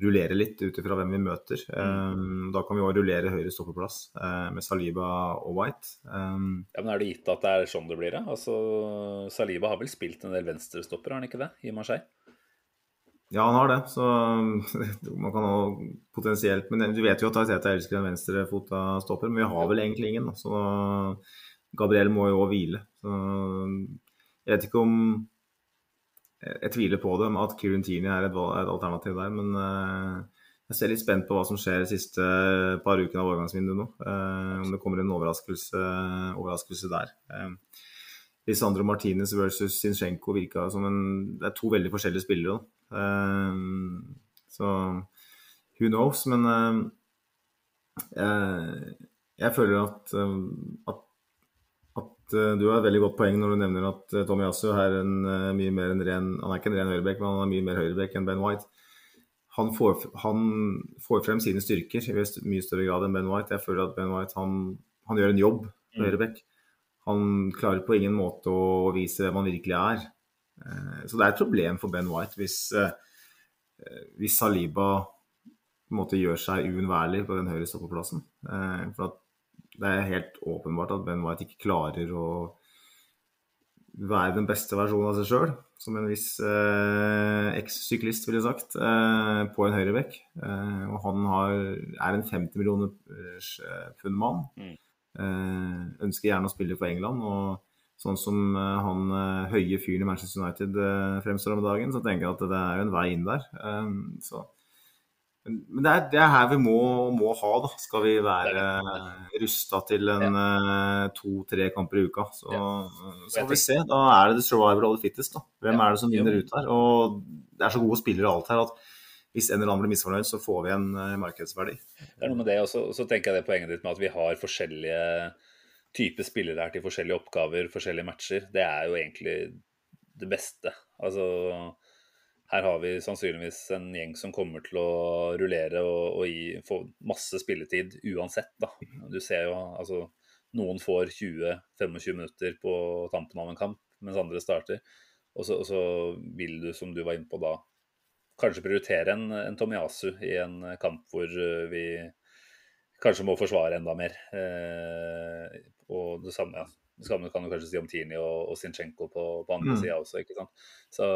rullere litt ut ifra hvem vi møter. Um, da kan vi òg rullere høyre stoppeplass uh, med Saliba og White. Um, ja, men Er det gitt at det er sånn det blir? da? Altså, Saliba har vel spilt en del venstrestopper, har han ikke det? I Marseille? Ja, han har det. Så man kan òg potensielt Men du vet jo at Taliteta elsker en venstrefota stopper, men vi har vel egentlig ingen. Da. Så Gabriel må jo òg hvile. Så jeg vet ikke om jeg tviler på det, at Kieran Tierney er et, et, alternativ der. Men uh, jeg ser litt spent på hva som skjer de siste par ukene av overgangsvinduet nå. Uh, om det kommer en overraskelse, overraskelse der. Uh, Lisandro Martinez versus Zinchenko virka som en Det er to veldig forskjellige spillere. Uh, så who knows? Men jeg føler at, at Eh, du har et veldig godt poeng når du nevner at uh, Tommy Yasu er en, uh, mye mer en ren Han er ikke en ren høyrebekk, men han er mye mer høyrebekk enn Ben White. Han får, han får, frem sine styrker i mye større grad enn Ben White. Jeg føler at Ben White han, han gjør en jobb på mm. høyrebekk. Han klarer på ingen måte å vise hvem han virkelig er. Så det er et problem for Ben White hvis, hvis Saliba på en måte gjør seg uunnværlig på den høyre stoppeplassen. for at det er helt åpenbart at Ben White ikke klarer å være den beste versjonen av seg sjøl, som en viss eh, eks-syklist ville sagt, eh, på en høyrebekk. Eh, og han har, er en 50 millioner eh, pund mann. Mm. Eh, ønsker gjerne å spille for England. og Sånn som eh, han høye fyren i Manchester United fremstår om dagen, så tenker jeg at det er jo en vei inn der. så men det er, det er, her vi må, må, ha, da. Skal vi være rusta til en ja. Eh, to-tre kamper i uka. Så, ja. så får vi se. Da er det the survival of the fittest. da. Hvem ja. er det som vinner ut her? Og det er så gode spillere alt her at hvis en eller annen blir misfornøyd, så får vi en uh, markedsverdi. Det er noe med det, og så tenker jeg det poenget ditt med at vi har forskjellige typer spillere her til forskjellige oppgaver, forskjellige matcher. Det er jo egentlig det beste. Altså her har vi sannsynligvis en gjeng som kommer til å rullere og, og gi, få masse spilletid uansett. Da. Du ser jo altså noen får 20-25 minutter på tampen av en kamp, mens andre starter. Og så, og så vil du, som du var inne på da, kanskje prioritere en, en Tomiyasu i en kamp hvor eh, vi kanskje må forsvare enda mer. Eh, og det samme, ja. det samme kan du kanskje si om Tini og, og Sinchenko på, på andre mm. sida også. ikke sant? Så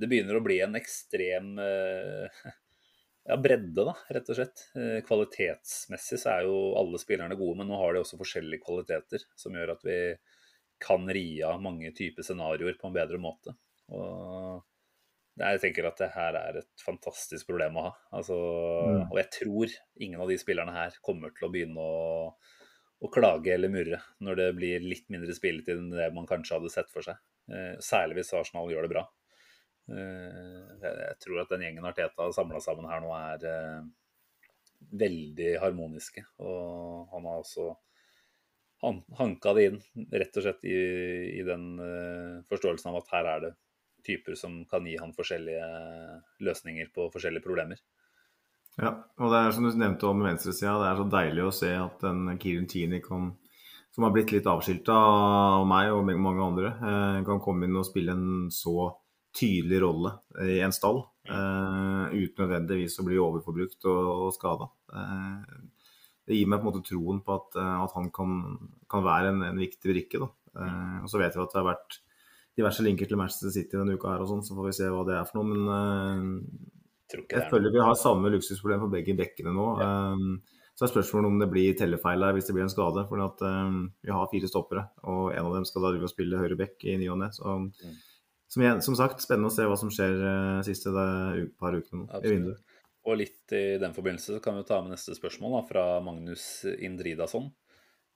det begynner å bli en ekstrem eh, ja, bredde, da, rett og slett. Eh, kvalitetsmessig så er jo alle spillerne gode, men nå har de også forskjellige kvaliteter som gjør at vi kan ri av mange typer scenarioer på en bedre måte. Og jeg tenker at det her er et fantastisk problem å ha. Altså, mm. Og jeg tror ingen av de spillerne her kommer til å begynne å, å klage eller murre når det blir litt mindre spilletid enn det man kanskje hadde sett for seg. Eh, særlig hvis Arsenal gjør det bra. Eh, jeg tror at den gjengen Arteta har samla sammen her nå, er eh, veldig harmoniske. Og han har også han, hanka det inn rett og slett i, i den uh, forståelsen av at her er det typer som kan gi han forskjellige løsninger på forskjellige problemer. Ja, og det er som du nevnte om venstresida, det er så deilig å se at en Kirin Tini kan, som har blitt litt avskilta av meg og mange andre, eh, kan komme inn og spille en så tydelig rolle i en stall. Uh, uten nødvendigvis å bli overforbrukt og, og skada. Uh, det gir meg på en måte troen på at, at han kan, kan, være en, en viktig brikke. Uh, og så vet vi at det har vært diverse linker til Manchester City denne uka her og sånn, så får vi se hva det er for noe. Men uh, jeg føler vi har samme luksusproblem på begge bekkene nå. Ja. Så er spørsmålet om det blir tellefeil der hvis det blir en skade. For vi har fire stoppere, og en av dem skal da drive og spille høyre bekk i ny og ne. Som, som, sagt, spennende å se hva som skjer uh, siste det, par ukene i vinduet. Og litt i den forbindelse så kan vi ta med neste spørsmål da, fra Magnus Indridason.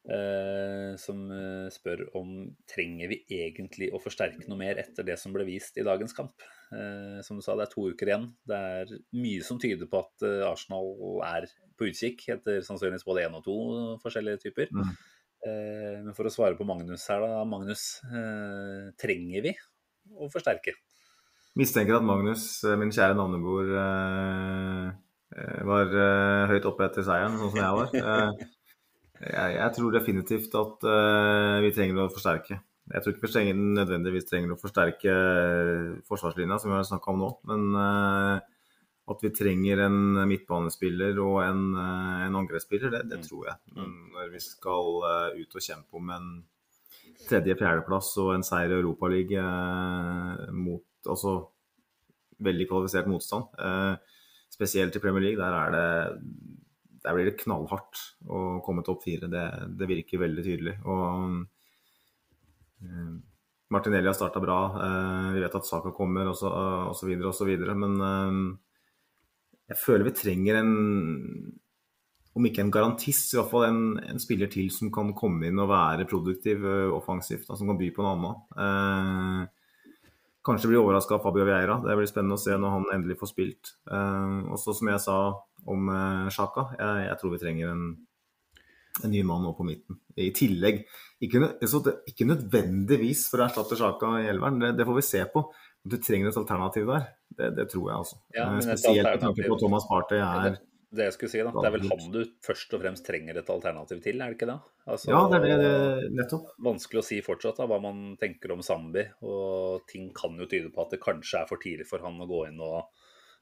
Eh, som eh, spør om trenger vi egentlig å forsterke noe mer etter det som ble vist i dagens kamp. Eh, som du sa, det er to uker igjen. Det er mye som tyder på at eh, Arsenal er på utkikk etter sannsynligvis både én og to forskjellige typer. Mm. Eh, men for å svare på Magnus her, da. Magnus, eh, trenger vi å forsterke? Mistenker at Magnus, min kjære navnebror, var høyt oppe etter seieren, sånn som jeg var. Jeg, jeg tror definitivt at vi trenger å forsterke. Jeg tror ikke vi nødvendigvis trenger å forsterke eh, forsvarslinja, som vi har snakka om nå. Men at vi trenger en midtbanespiller og en, en angrepsspiller, det, det, mm. tror jeg. Men når vi skal ut og kjempe om en tredje-fjerdeplass og en seier i Europaligaen mot altså veldig kvalifisert motstand, spesielt i Premier League, der er det der blir det knallhardt å komme topp fire. Det, det, virker veldig tydelig. Og uh, Martinelli har starta bra. Vi vet at Saka kommer, og så videre. Men jeg føler vi trenger en om ikke en garantist, i hvert fall en, en, spiller til som kan komme inn og være produktiv offensivt. Da, som kan by på noe annet. Kanskje blir overraska av Fabio Vieira. Det blir spennende å se når han endelig får spilt. Uh, og så som jeg sa om uh, Sjaka, jeg, jeg, tror vi trenger en, en, ny mann nå på midten. I tillegg, ikke, ikke nødvendigvis for å erstatte Sjaka i elveren, det, det, får vi se på. Du trenger et alternativ der. Det, det tror jeg altså. Ja, uh, spesielt med tanke på Thomas Partey er det jeg skulle si, da. Det er vel han du først og fremst trenger et alternativ til, er det ikke det? Altså, ja, det er det, nettopp. Vanskelig å si fortsatt da, hva man tenker om Zambi. Og ting kan jo tyde på at det kanskje er for tidlig for han å gå inn og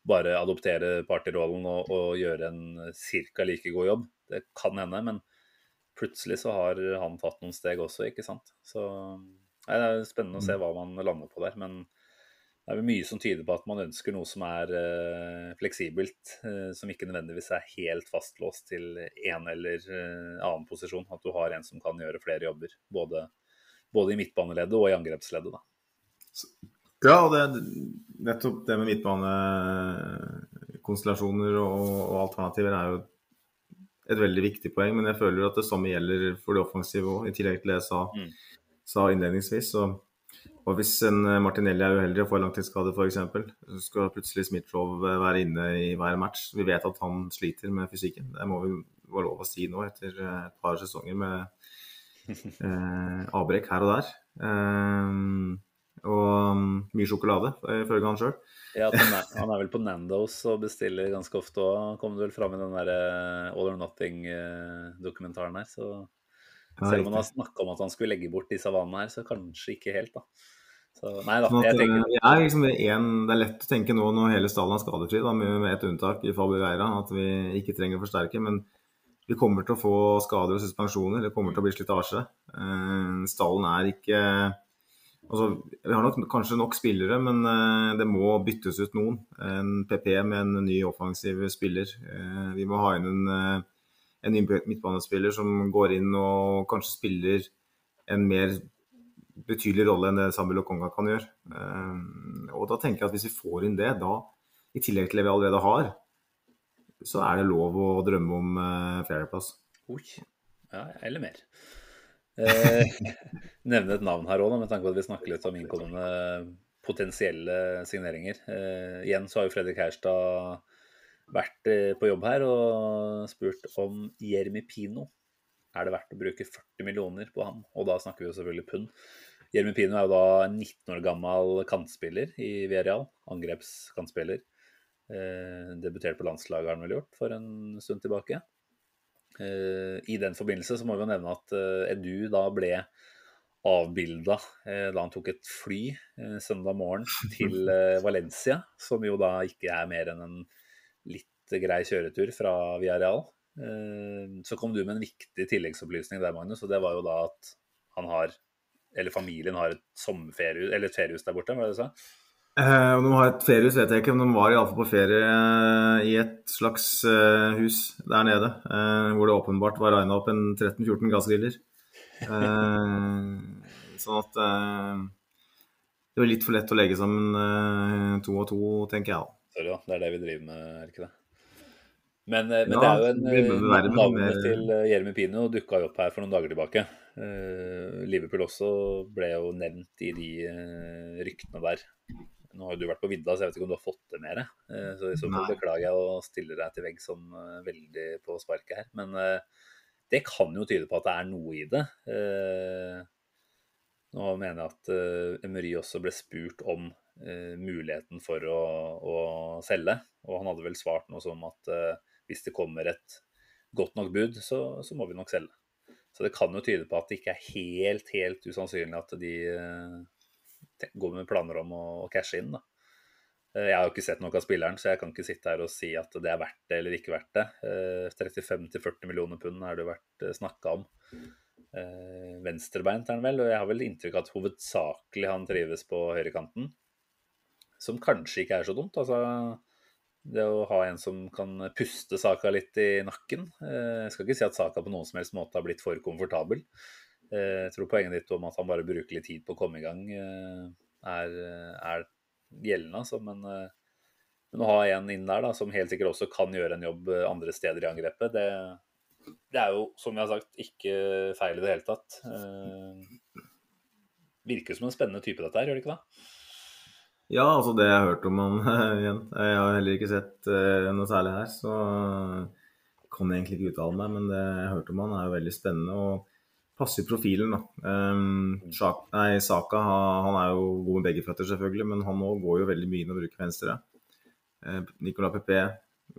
bare adoptere partyrollen og, og gjøre en ca. like god jobb. Det kan hende, men plutselig så har han tatt noen steg også, ikke sant. Så det er spennende å se mm. hva man lander på der. men det er mye som tyder på at man ønsker noe som er uh, fleksibelt, uh, som ikke nødvendigvis er helt fastlåst til en eller uh, annen posisjon. At du har en som kan gjøre flere jobber, både, både i midtbaneleddet og i angrepsleddet. Da. Ja, og det, nettopp det med midtbanekonstellasjoner og, og, alternativer er jo et veldig viktig poeng. Men jeg føler at det samme gjelder for det offensive òg, i tillegg til det jeg sa, mm. sa innledningsvis. så og hvis en eh, Martinelli er uheldig og får langtidsskade f.eks., så skal plutselig Smith-Row eh, være inne i hver match. Vi vet at han sliter med fysikken. Det må vi være lov å si nå etter eh, et par sesonger med eh, avbrekk her og der. Eh, og mm, mye sjokolade, ifølge han sjøl. Ja, han er, vel på Nandos og bestiller ganske ofte òg. Kom det vel fram i den der All or Nothing-dokumentaren her. Så Selv om han har snakka om at han skulle legge bort disse vanene her, så kanskje ikke helt, da. Så nei da, Sånn at, jeg tenker Det er liksom det, en, det er lett å tenke nå når hele stallen er skadefri, da, med, med et unntak i Fabio Veira, at vi ikke trenger å forsterke. Men vi kommer til å få skader og suspensjoner. Det kommer til å bli slitasje. Eh, stallen er ikke Altså, vi har nok kanskje nok spillere, men eh, det må byttes ut noen. En PP med en ny offensiv spiller. Eh, vi må ha inn en, eh, en midtbanespiller som går inn og kanskje spiller en mer betydelig rolle enn det Samuel Okonga kan gjøre. Eh, og da tenker jeg at hvis vi får inn det, da, i tillegg til det vi allerede har, så er det lov å drømme om eh, fjerdeplass. Oi. Ja, eller mer. Eh, nevne et navn her òg, med tanke på at vi snakker litt om innkommende potensielle signeringer. Eh, igjen så har jo Fredrik Herstad vært eh, på jobb her og spurt om Jeremy Pino. Er det verdt å bruke 40 millioner på ham? Og da snakker vi jo selvfølgelig pund. Jeremy Pino er jo da 19 år gammel kantspiller i Villarreal. Angrepskantspiller. Eh, debutert på landslaget har han vel gjort for en stund tilbake. Eh, I den forbindelse så må vi jo nevne at eh, Edu da ble avbilda eh, da han tok et fly eh, søndag morgen til eh, Valencia, som jo da ikke er mer enn en litt grei kjøretur fra Viareal. Eh, Så kom du med en viktig tilleggsopplysning der, Magnus, og det var jo da at han har, eller familien har et sommerferie, eller et feriehus der borte, var det du sa? Eh, om de har et feriehus, vet jeg ikke, men de var iallfall på ferie eh, i et slags hus der nede, hvor det åpenbart var regna opp en 13-14 gassgriller. Sånn at det var litt for lett å legge sammen to og to, tenker jeg da. Sorry, da. Det er det vi driver med, er ikke det? Men, eh, men Ja, det er jo en navn være eh, Navnet til eh, Jeremy Pino dukka jo opp her for noen dager tilbake. Uh, Liverpool også ble jo nevnt i de uh, ryktene der. Nå har du vært på vidda, så jeg vet ikke om du har fått det med deg. Eh, så i så fall beklager jeg å stille deg til vegg sånn veldig på sparket her. Men det kan jo tyde på at det er noe i det. Nå mener jeg at uh, Emery også ble spurt om muligheten for å, å selge, og han hadde vel svart noe som at eh, hvis det kommer et godt nok bud, så, så må vi nok selge. Så det kan jo tyde på at det ikke er helt, helt usannsynlig at de eh, går med planer om å, å cashe inn. Da. Eh, Jeg har jo ikke sett noe av spilleren, så jeg kan ikke sitte her og si at det er verdt det eller ikke verdt det. Eh, 35-40 millioner pund er det jo vært snakka om. Eh, venstrebeint er han vel, og jeg har vel inntrykk av at hovedsakelig han trives på høyrekanten. Som kanskje ikke er så dumt. altså det å ha en som kan puste Saka litt i nakken. Eh, Jeg skal ikke si at Saka på noen som helst måte har blitt for komfortabel. Eh, Jeg tror poenget ditt om at han bare bruker litt tid på å komme i gang, eh, er, er gjeldende. Altså. Men, men å ha en inn der da, som helt sikkert også kan gjøre en jobb andre steder i angrepet, det, det er jo, som jeg har sagt, ikke feil i det hele tatt. Virker som en spennende type, dette her, gjør det ikke det? Ja, altså det jeg har hørt om han igjen. Jeg har heller ikke sett eh, noe særlig her, så kan jeg egentlig ikke uttale meg. Men det jeg har hørt om han er jo veldig spennende og passer profilen, da. Um, Shaka, nei, Saka han er jo god med begge føtter, selvfølgelig, men han òg går jo veldig mye inn og bruker venstre. Eh, Nicolas Pepe,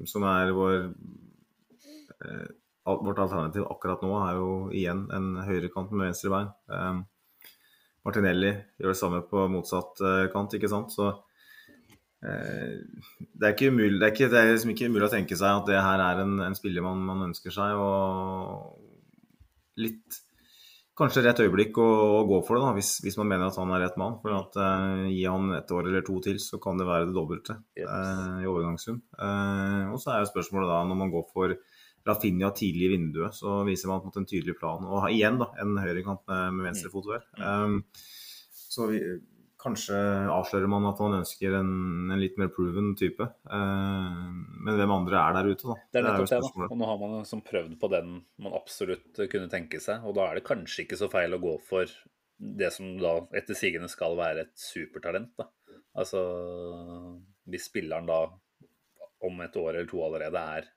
som er vår eh, Vårt alternativ akkurat nå, er jo igjen en høyrekant med venstre bein. Um, Martinelli gjør det samme på motsatt eh, kant, ikke sant. Så eh, det er ikke umulig, det er, ikke, det er liksom ikke umulig å tenke seg at det her er en, en spiller man, man ønsker seg. Og litt kanskje rett øyeblikk å, å gå for det, da, hvis, hvis man mener at han er rett mann. For at eh, gi han et år eller to til, så kan det være det dobbelte eh, i overgangssum. Eh, og så er jo spørsmålet da, når man går for Rafinha tidlig i vinduet, så viser man en en tydelig plan. Og igjen da, en høyrekant med, med venstre fotår. Um, så vi, kanskje avslører man at man ønsker en, en litt mer proven type. Uh, men hvem andre er der ute, da? Det er nettopp det. da. Og nå har man liksom prøvd på den man absolutt kunne tenke seg. Og da er det kanskje ikke så feil å gå for det som da etter sigende skal være et supertalent. da. Altså hvis spilleren da om et år eller to allerede er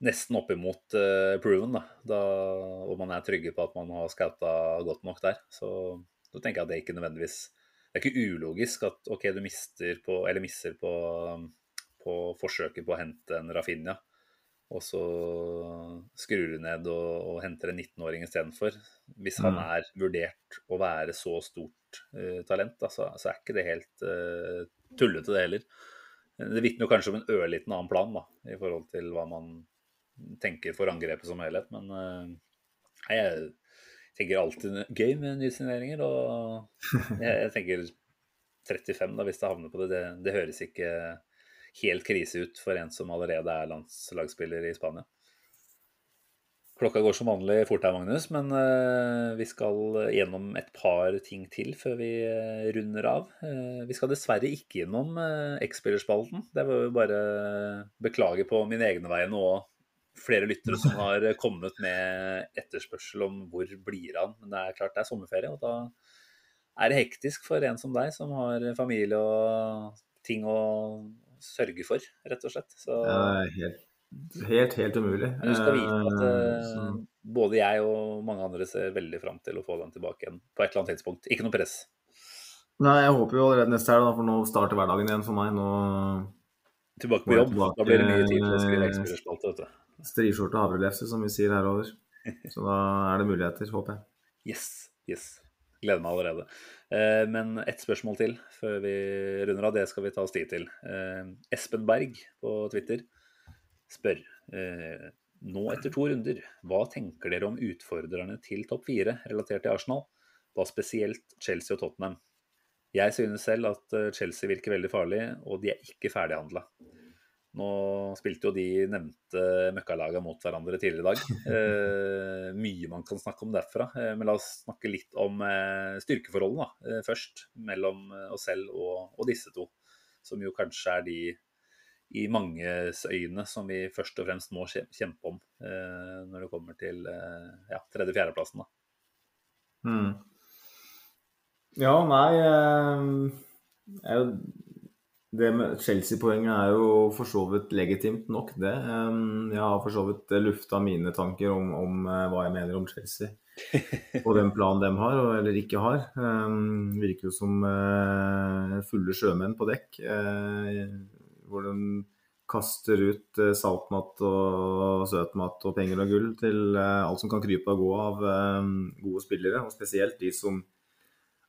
nesten oppimot uh, proven, da. da, og man er trygge på at man har scouta godt nok der, så da tenker jeg at det ikke nødvendigvis Det er ikke ulogisk at OK, du mister på, eller misser på, på forsøket på å hente en Rafinha. og så skrur du ned og, og henter en 19-åring istedenfor. Hvis han Mm. er vurdert å være så stort uh, talent, da, så, så er ikke det helt uh, tullete, det heller. Det vitner kanskje om en ørliten annen plan da, i forhold til hva man tenker for angrepet som helhet. Men uh, jeg tenker alltid gøy med nysigneringer. Og jeg, jeg tenker 35, da, hvis det havner på det. Det, det høres ikke helt krise ut for en som allerede er landslagsspiller i Spania. Klokka går som vanlig fort her, Magnus, men eh, vi skal gjennom et par ting til før vi eh, runder av. Vi skal dessverre ikke gjennom X-spillerspalten. Det var jo bare beklage på mine egne vegne og flere lyttere som har kommet med etterspørsel om hvor blir han. Men det er klart det er sommerferie, og da er det hektisk for en som deg, som har familie og ting å sørge for, rett og slett. Så helt, helt, helt umulig. du skal vite at eh, både jeg og mange andre ser veldig fram til å få den tilbake igjen på et eller annet tidspunkt. Ikke noe press. Nei, jeg håper jo allerede neste helg, for nå starter hverdagen igjen for meg. Nå Tilbake på jobb. Da blir det mye tid til å skrive X-spillerspalte, vet du. Strivskjorte og havrelefse, som vi sier herover. Så da er det muligheter, håper jeg. Yes, yes. Gleder meg allerede. Eh, men ett spørsmål til før vi runder av. Det skal vi ta oss tid til. Eh, Espen Berg på Twitter spør eh, nå etter to runder, hva tenker dere om utfordrerne til topp fire relatert til Arsenal? Da spesielt Chelsea og Tottenham. Jeg synes selv at Chelsea virker veldig farlig, og de er ikke ferdighandla. Nå spilte jo de nevnte møkkalagene mot hverandre tidligere i dag. Eh, mye man kan snakke om derfra. Eh, men la oss snakke litt om eh, styrkeforholdene da, eh, først. Mellom eh, oss selv og, og disse to. Som jo kanskje er de i manges øyne som vi først og fremst må kjempe om eh, når det kommer til ja, tredje-fjerdeplassen. Mm. Ja, nei jo, Det med Chelsea-poenget er jo for så vidt legitimt nok, det. Jeg har for så vidt lufta mine tanker om, om eh, hva jeg mener om Chelsea. Og den planen de har, eller ikke har. Virker jo som eh, fulle sjømenn på dekk. eh, Hvor de kaster ut saltmat og søtmat og penger og gull til alt som kan krype og gå av gode spillere, og spesielt de som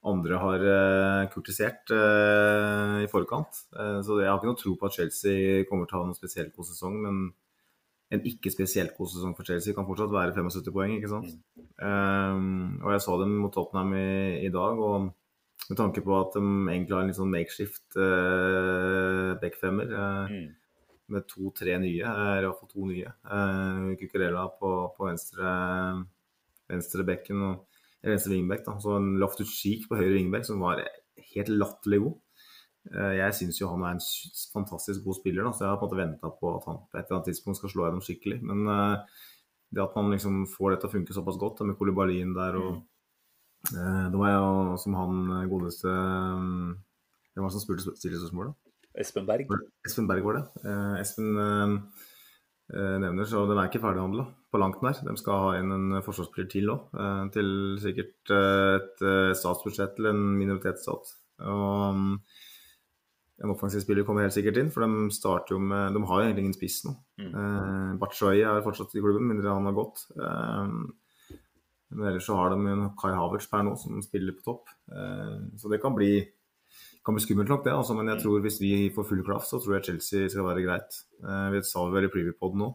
andre har eh, kurtisert eh, i forkant. Eh, så jeg har ikke noe tro på at Chelsea kommer til å ha noen spesielt god sesong, men en ikke spesielt god sesong for Chelsea kan fortsatt være 75 poeng, ikke sant. Eh, og jeg så dem mot Tottenham i, i dag, og med tanke på at de egentlig har en litt sånn makeshift eh, backfemmer eh, Mm. med to-tre nye, eller iallfall to nye. Eh, Cucurella på, på venstre, venstre bekken og venstre wingback. da, Så en Loftus Cheek på høyre wingback som var helt latterlig god. Eh, Jeg syns jo han er en fantastisk god spiller, da, så jeg har på en måte venta på at han på et eller annet tidspunkt skal slå gjennom skikkelig. Men eh, det at man liksom får det til å funke såpass godt da, med Kolibalin der og eh, Det var jo som han godeste Hvem var det som spurte stillespørsmålet? Espen Berg. Espen Berg var det. Espen nevner, så den er ikke ferdighandla på langt nær. De skal ha inn en forsvarsspiller til òg, eh, til sikkert eh, et eh, statsbudsjett til en minoritetsstat. Og mm, en offensiv spiller kommer helt sikkert inn, for de starter jo med De har jo egentlig ingen spiss nå. Mm. Eh, Batshuayi er fortsatt i klubben, mindre han har gått. Eh, men ellers så har de en Kai Havertz per nå som spiller på topp. Eh, så det kan bli kan bli skummelt nok, det. Altså, men jeg tror hvis vi får full klaff, så tror jeg Chelsea skal være greit. Eh, vi sa vel i preview-poden nå.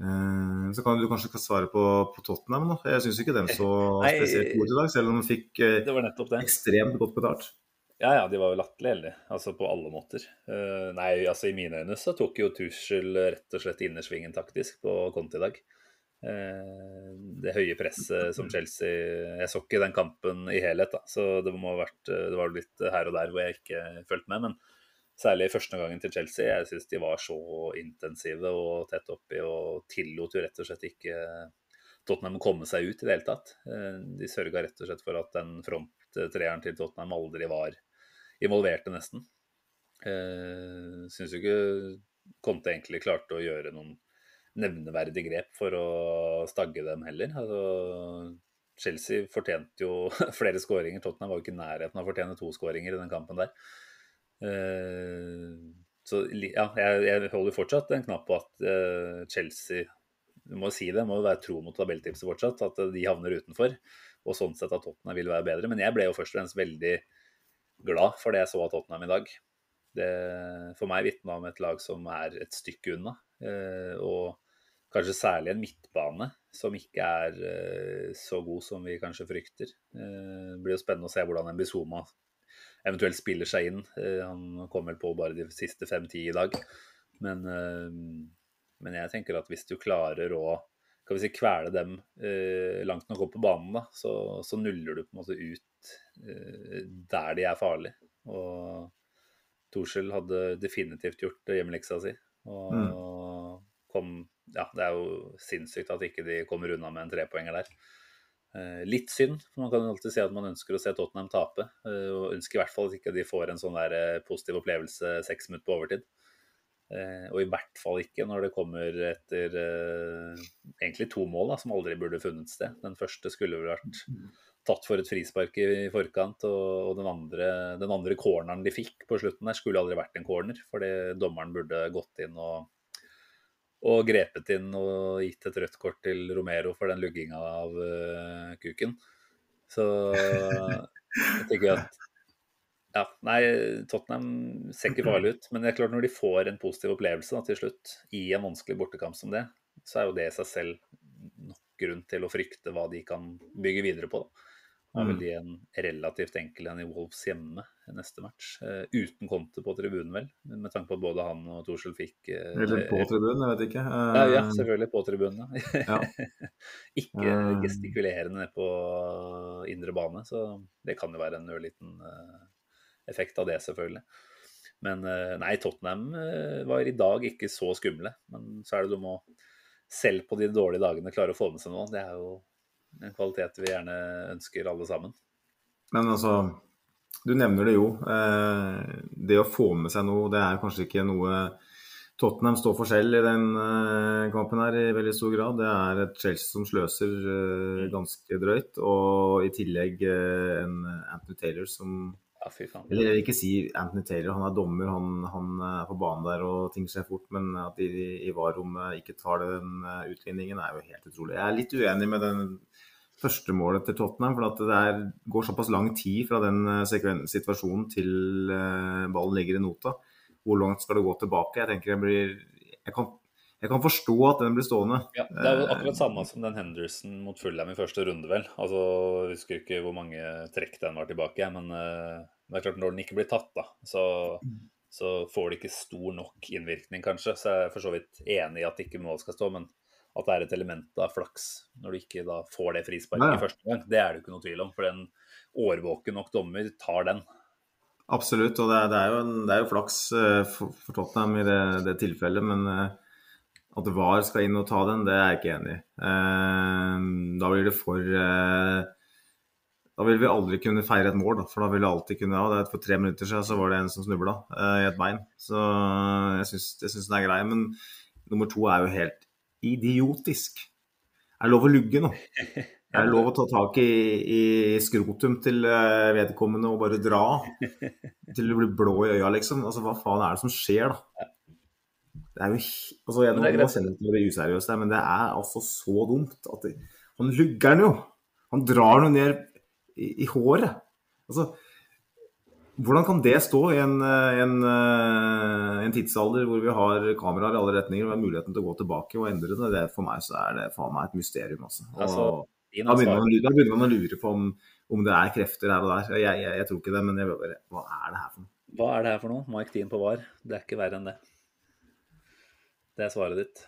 Eh, så kan du kanskje svare på, på Tottenham. Da. Jeg syns ikke den så spesielt gode i dag, selv om de fikk eh, Det var det. ekstremt godt betalt. Ja, ja, de var jo latterlig heldige, altså på alle måter. Uh, nei, altså i mine øyne så tok jo Tuschel rett og slett innersvingen taktisk på Conte i dag. Uh, det høye presset som Chelsea Jeg så ikke den kampen i helhet, da, så det må ha vært Det var litt her og der hvor jeg ikke fulgte med, men særlig første gangen til Chelsea. Jeg syns de var så intensive og tett oppi og tillot jo rett og slett ikke Tottenham komme seg ut i det hele tatt. Eh, De sørga rett og slett for at den fronttreeren til Tottenham aldri var involverte, nesten. Eh, Syns jo ikke Conte egentlig klarte å gjøre noen nevneverdige grep for å stagge dem heller. Altså, Chelsea fortjente jo flere skåringer. Tottenham var jo ikke i nærheten av å fortjene to skåringer i den kampen der. Eh, så ja, jeg, jeg holder fortsatt en knapp på at uh, Chelsea Du må si det, må jo være tro mot tabelltipset fortsatt, at de havner utenfor. Og sånn sett at Tottenham vil være bedre. Men jeg ble jo først og fremst veldig glad for det jeg så av Tottenham i dag. Det for meg vitna om et lag som er et stykke unna. Uh, og kanskje særlig en midtbane som ikke er uh, så god som vi kanskje frykter. det blir jo spennende å se hvordan Mbizoma eventuelt spiller seg inn. Eh, han kom vel på bare de siste fem-ti i dag. Men, eh, men, jeg tenker at hvis du klarer å kan vi si, kvele dem eh, langt nok opp på banen, da, så, så, nuller du på en måte ut der de er farlige. Og Torskjell hadde definitivt gjort hjemmeleksa si. Og mm. kom Ja, det er jo sinnssykt at ikke de kommer unna med en trepoenger der. Eh, litt synd, for man kan alltid si at man ønsker å se Tottenham tape. Eh, og ønsker i hvert fall at ikke de får en sånn der eh, positiv opplevelse seks minutter på overtid. Og i hvert fall ikke når det kommer etter egentlig to mål da, som aldri burde funnet sted. Den første skulle vel vært tatt for et frispark i forkant, og, den, andre, den andre corneren de fikk på slutten der, skulle aldri vært en corner. Fordi dommeren burde gått inn og og grepet inn og gitt et rødt kort til Romero for den lugginga av uh, kuken. Så jeg tenker at ja, nei, Tottenham ser ikke farlig ut. Men det er klart når de får en positiv opplevelse da, til slutt, i en vanskelig bortekamp som det, så er jo det i seg selv nok grunn til å frykte hva de kan bygge videre på. Da. Da vil mm. de en relativt enkel en i Wolves hjemme neste match. Uh, uten Conte på tribunen, vel. Med tanke på at både han og Torshäll fikk uh, Eller på tribunen, jeg vet ikke. Ja, ja, selvfølgelig på tribunen. Ja. ikke gestikulerende på indre bane, så det kan jo være en ørliten effekt av det, selvfølgelig. Men nei, Tottenham var i dag ikke så skumle. Men så er det du må selv på de dårlige dagene klare å få med seg noe. Det er jo en kvalitet vi gjerne ønsker alle sammen. Men altså, du nevner det jo. Eh, det å få med seg noe, det er kanskje ikke noe Tottenham står for selv i den eh, kampen her i veldig stor grad. Det er et Chelsea som sløser eh, ganske drøyt, og i tillegg en Anthony Taylor som. Eller jeg vil ikke si Anthony Taylor, han er dommer, han, han er på banen der og ting skjer fort. Men at de i VAR-rommet ikke tar den utligningen, er jo helt utrolig. Jeg er litt uenig med den første målet til Tottenham. For det er, går såpass lang tid fra den eh, situasjonen til uh, ballen ligger i nota. Hvor langt skal det gå tilbake? Jeg tenker jeg blir jeg kan, jeg kan forstå at den blir stående. Ja, Det er jo akkurat samme som den Henderson mot Fulham i første runde, vel. Altså, Jeg husker ikke hvor mange trekk den var tilbake, men det er klart når den ikke blir tatt, da, så, så får det ikke stor nok innvirkning, kanskje. Så jeg er for så vidt enig i at ikke mål skal stå, men at det er et element av flaks når du ikke da får det frisparket ja. i første gang. Det er det jo ikke noe tvil om, for en årvåken nok dommer tar den. Absolutt, og det er, det er, jo, en, det er jo, flaks eh, for, for Tottenham i det, det, tilfellet. Men eh, at VAR skal inn og ta den, det er jeg ikke enig i. Eh, da blir det for Da vil vi aldri kunne feire et mål, for da vil vi alltid kunne ja, For tre minutter siden så var det en som snubla i et bein. Så jeg syns den er grei. Men nummer to er jo helt idiotisk. Er det lov å lugge nå? Er det lov å ta tak i, i skrotum til eh, vedkommende og bare dra til du blir blå i øya, liksom? Altså, Hva faen er det som skjer, da? Det er jo altså, Jeg nå kjenner jeg til å bli useriøs der, men det er altså så dumt at det, Han lugger den jo! Han drar noe ned i, i håret. Altså, hvordan kan det stå i en, eh, en, eh, en, tidsalder hvor vi har kameraer i alle retninger og har muligheten til å gå tilbake og endre det? det for meg så er det faen meg et mysterium. Altså. altså da, begynner man, da, begynner man, å lure på om, om, det er krefter her og der. Jeg, jeg, jeg tror ikke det, men jeg, bare, hva er det her for noe? Hva er det her for noe? Mike Dean på VAR. Det er ikke verre enn det. Det er svaret ditt.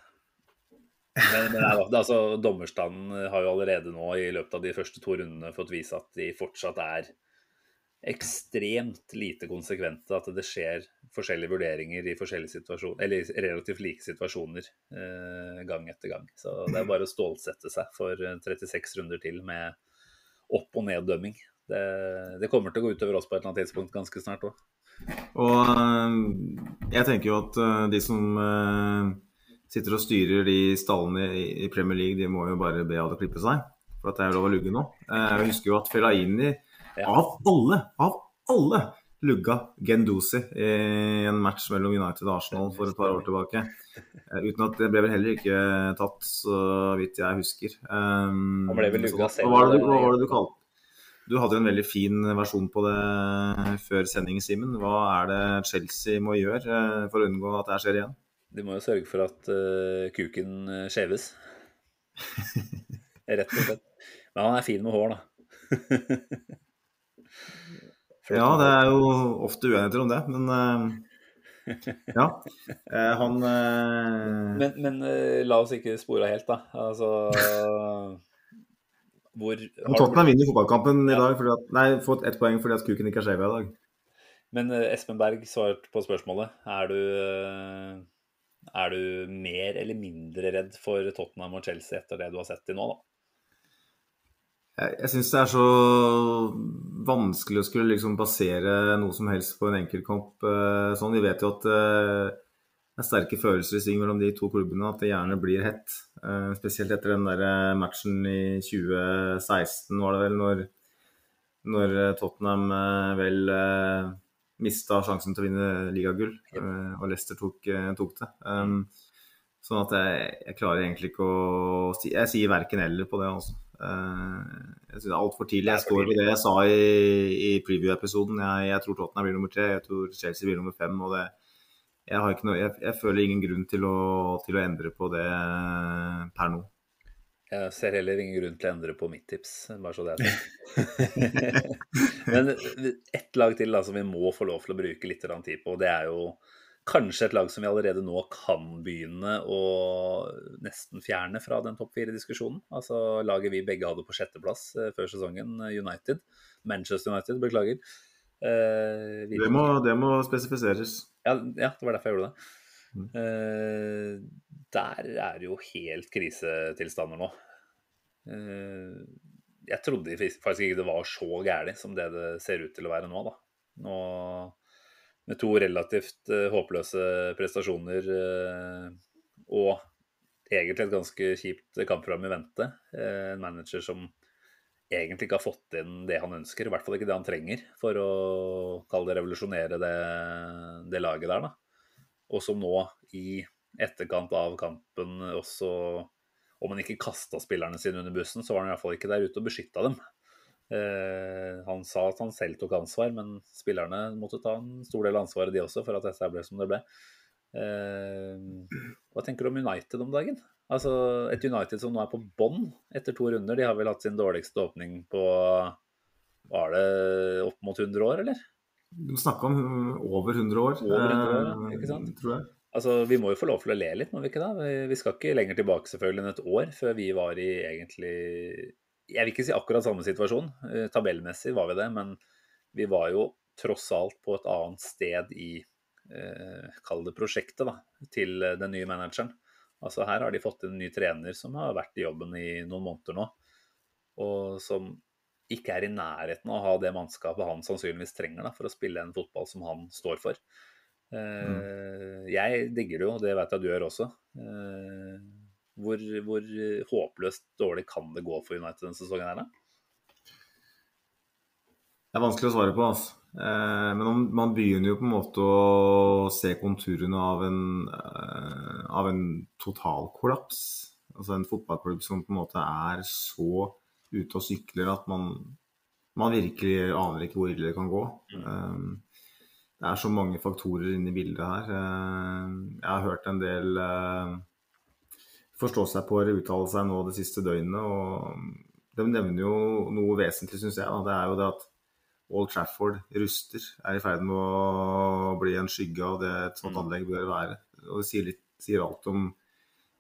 Men, men er, altså, dommerstanden har jo allerede nå i løpet av de første to rundene fått vise at de fortsatt er ekstremt lite konsekvente. At det skjer forskjellige vurderinger i forskjellige situasjoner, eller relativt like situasjoner eh, gang etter gang. Så det er bare å stålsette seg for 36 eh, runder til med opp- og neddømming. Det, det, kommer til å gå utover oss på et eller annet tidspunkt ganske snart òg. Og eh, jeg tenker jo at eh, de som sitter og styrer de stallene i Premier League, de må jo bare be det klippe seg. For at det er lov å lugge nå. Jeg husker jo at Felaini. Av alle, av alle lugga Genduzi i en match mellom United og Arsenal for et par år tilbake. Eh, uten at det ble vel heller ikke tatt, så vidt jeg husker. Um, Han ble vel lugga selv. Hva var det, du- hva var det du kalte Du hadde jo en veldig fin versjon på det før sending, Simen. Hva er det Chelsea må gjøre eh, for å unngå at det skjer igjen? De må jo sørge for at uh, kuken eh, skjeves. Rett og slett. Men han er fin med hår, da. Flott Ja, det er jo ofte uenigheter om det, men eh, ja. Eh, han eh, Men, men la oss ikke spore helt, da. Altså Hvor har Tottenham vinner fotballkampen i dag fordi at, Nei, fått ett poeng fordi at kuken ikke er skjev i dag. Men Espen Berg svarte på spørsmålet. Er du, er du mer eller mindre redd for Tottenham og Chelsea etter det du har sett til nå, da? Jeg, jeg syns det er så vanskelig å skulle liksom basere noe som helst på en enkeltkamp. eh, sånn. Vi vet jo at eh, det er sterke følelser i sving mellom de to klubbene, at det gjerne blir hett. Eh, spesielt etter den der matchen i 2016, var det vel, når, når Tottenham vel mista sjansen til å vinne ligagull, og Leicester tok, tok det. Um, sånn at jeg, jeg klarer egentlig ikke å si Jeg sier verken eller på det, altså. Eh, jeg synes det er altfor tidlig. Jeg står ved det jeg sa i, i preview-episoden. Jeg, jeg tror Tottenham blir nummer tre, jeg tror Chelsea blir nummer fem. og det jeg, har ikke noe, jeg, jeg føler ingen grunn til å, til å endre på det eh, per nå. Jeg ser heller ingen grunn til å endre på mitt tips, bare så det er sagt. Men ett lag til da, som vi må få lov til å bruke litt tid på, det er jo kanskje et lag som vi allerede nå kan begynne å nesten fjerne fra den topp fire-diskusjonen. Altså laget vi begge hadde på sjetteplass eh, før sesongen, eh, United. Manchester United, beklager. Eh, Det må, det må spesifiseres. ja, ja, det var derfor jeg gjorde det. Mm. Eh, der er det jo helt krisetilstander nå. Eh, jeg trodde faktisk ikke det var så gærent som det det ser ut til å være nå. da. Nå med to relativt eh, håpløse prestasjoner eh, og egentlig et ganske kjipt kampprogram i vente. Eh, en manager som egentlig ikke har fått inn det han ønsker, i hvert fall ikke det han trenger for å kalle det revolusjonere det, det laget der. da. Og som nå, i etterkant av kampen, også Om han ikke kasta spillerne sine under bussen, så var han i hvert fall ikke der ute og beskytta dem. Eh, han sa at han selv tok ansvar, men spillerne måtte ta en stor del av ansvaret, de også, for at dette ble som det ble. Eh, hva tenker du om United om dagen? Altså Et United som nå er på bånn etter to runder. De har vel hatt sin dårligste åpning på Var det opp mot 100 år, eller? Du snakker om over 100 år, Over 100 år, ja, eh, ikke sant? tror jeg. Altså, Vi må jo få lov til å le litt, må vi ikke da? Vi- Vi skal ikke lenger tilbake selvfølgelig enn et år før vi var i egentlig Jeg vil ikke si akkurat samme situasjon. Eh, Tabellmessig var vi det, men vi var jo tross alt på et annet sted i eh, Kall det prosjektet, da, til eh, den nye manageren. Altså Her har de fått en ny trener som har vært i jobben i noen måneder nå, og som ikke er i nærheten av å ha det mannskapet han sannsynligvis trenger da, for å spille en fotball som han står for. Eh, Jeg digger det jo, det vet jeg du gjør også. Eh, Hvor, hvor håpløst dårlig kan det gå for United denne sesongen? her da? Det er vanskelig å svare på. Altså. Eh, men man begynner jo på en måte å se konturene av en, eh, av en totalkollaps. Altså en fotballklubb som på en måte er så ute og sykler at man, man virkelig aner ikke hvor ille det kan gå. Eh, det er så mange faktorer inne i bildet her. Eh, jeg har hørt en del eh, forstå seg på eller uttale seg nå det siste døgnet. og De nevner jo noe vesentlig, syns jeg. Da. Det er jo det at Old Trafford ruster, er i ferd med å bli en skygge av det et sånt Mm. anlegg bør være. Og det sier, litt, sier alt om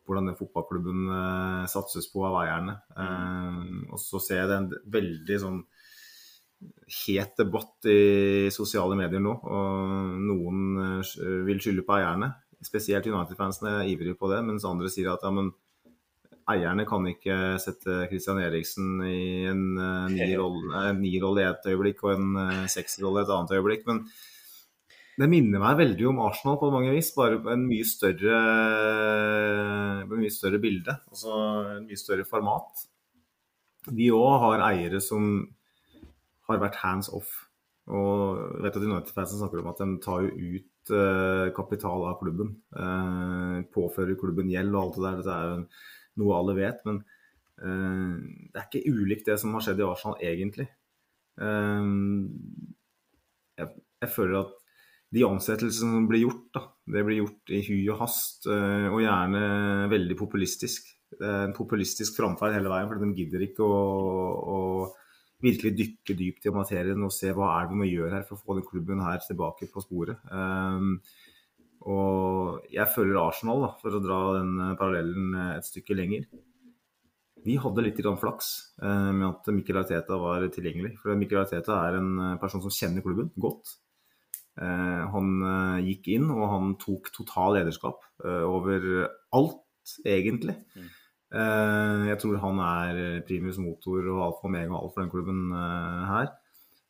hvordan den fotballklubben eh, satses på av eierne. Eh, og så ser jeg det en veldig sånn het debatt i sosiale medier nå, og noen eh, vil skylde på eierne. Spesielt United-fansene er ivrige på det, mens andre sier at ja, men eierne kan ikke sette Christian Eriksen i en uh, nirolle en nirolle i et øyeblikk og en uh, seksrolle i et annet øyeblikk. Men det minner meg veldig om Arsenal på mange vis, bare på en mye større, en mye større bilde. Altså en mye større format. Vi òg har eiere som har vært hands off Og jeg vet at United-fansen snakker om at de tar jo ut eh, kapital av klubben. Eh, påfører klubben gjeld og alt det der. Dette er jo noe alle vet. Men eh, det er ikke ulikt det som har skjedd i Arsenal, egentlig. Eh, jeg, jeg, føler at de ansettelsene som blir gjort, da, det blir gjort i hy og hast, eh, og gjerne veldig populistisk. Det er en populistisk framferd hele veien, for de gidder ikke å, å virkelig dykke dypt i materien og se hva er det må gjøre her for å få den klubben her tilbake på sporet. Um, og jeg føler Arsenal, da, for å dra den parallellen et stykke lenger. Vi hadde litt flaks uh, med at Mikkel Arteta var tilgjengelig. For Mikkel Arteta er en person som kjenner klubben godt. Han gikk inn, og han tok total lederskap over alt, egentlig. Mm. Eh, jeg tror han er primus motor og alfa og omega og alt for den klubben eh, her.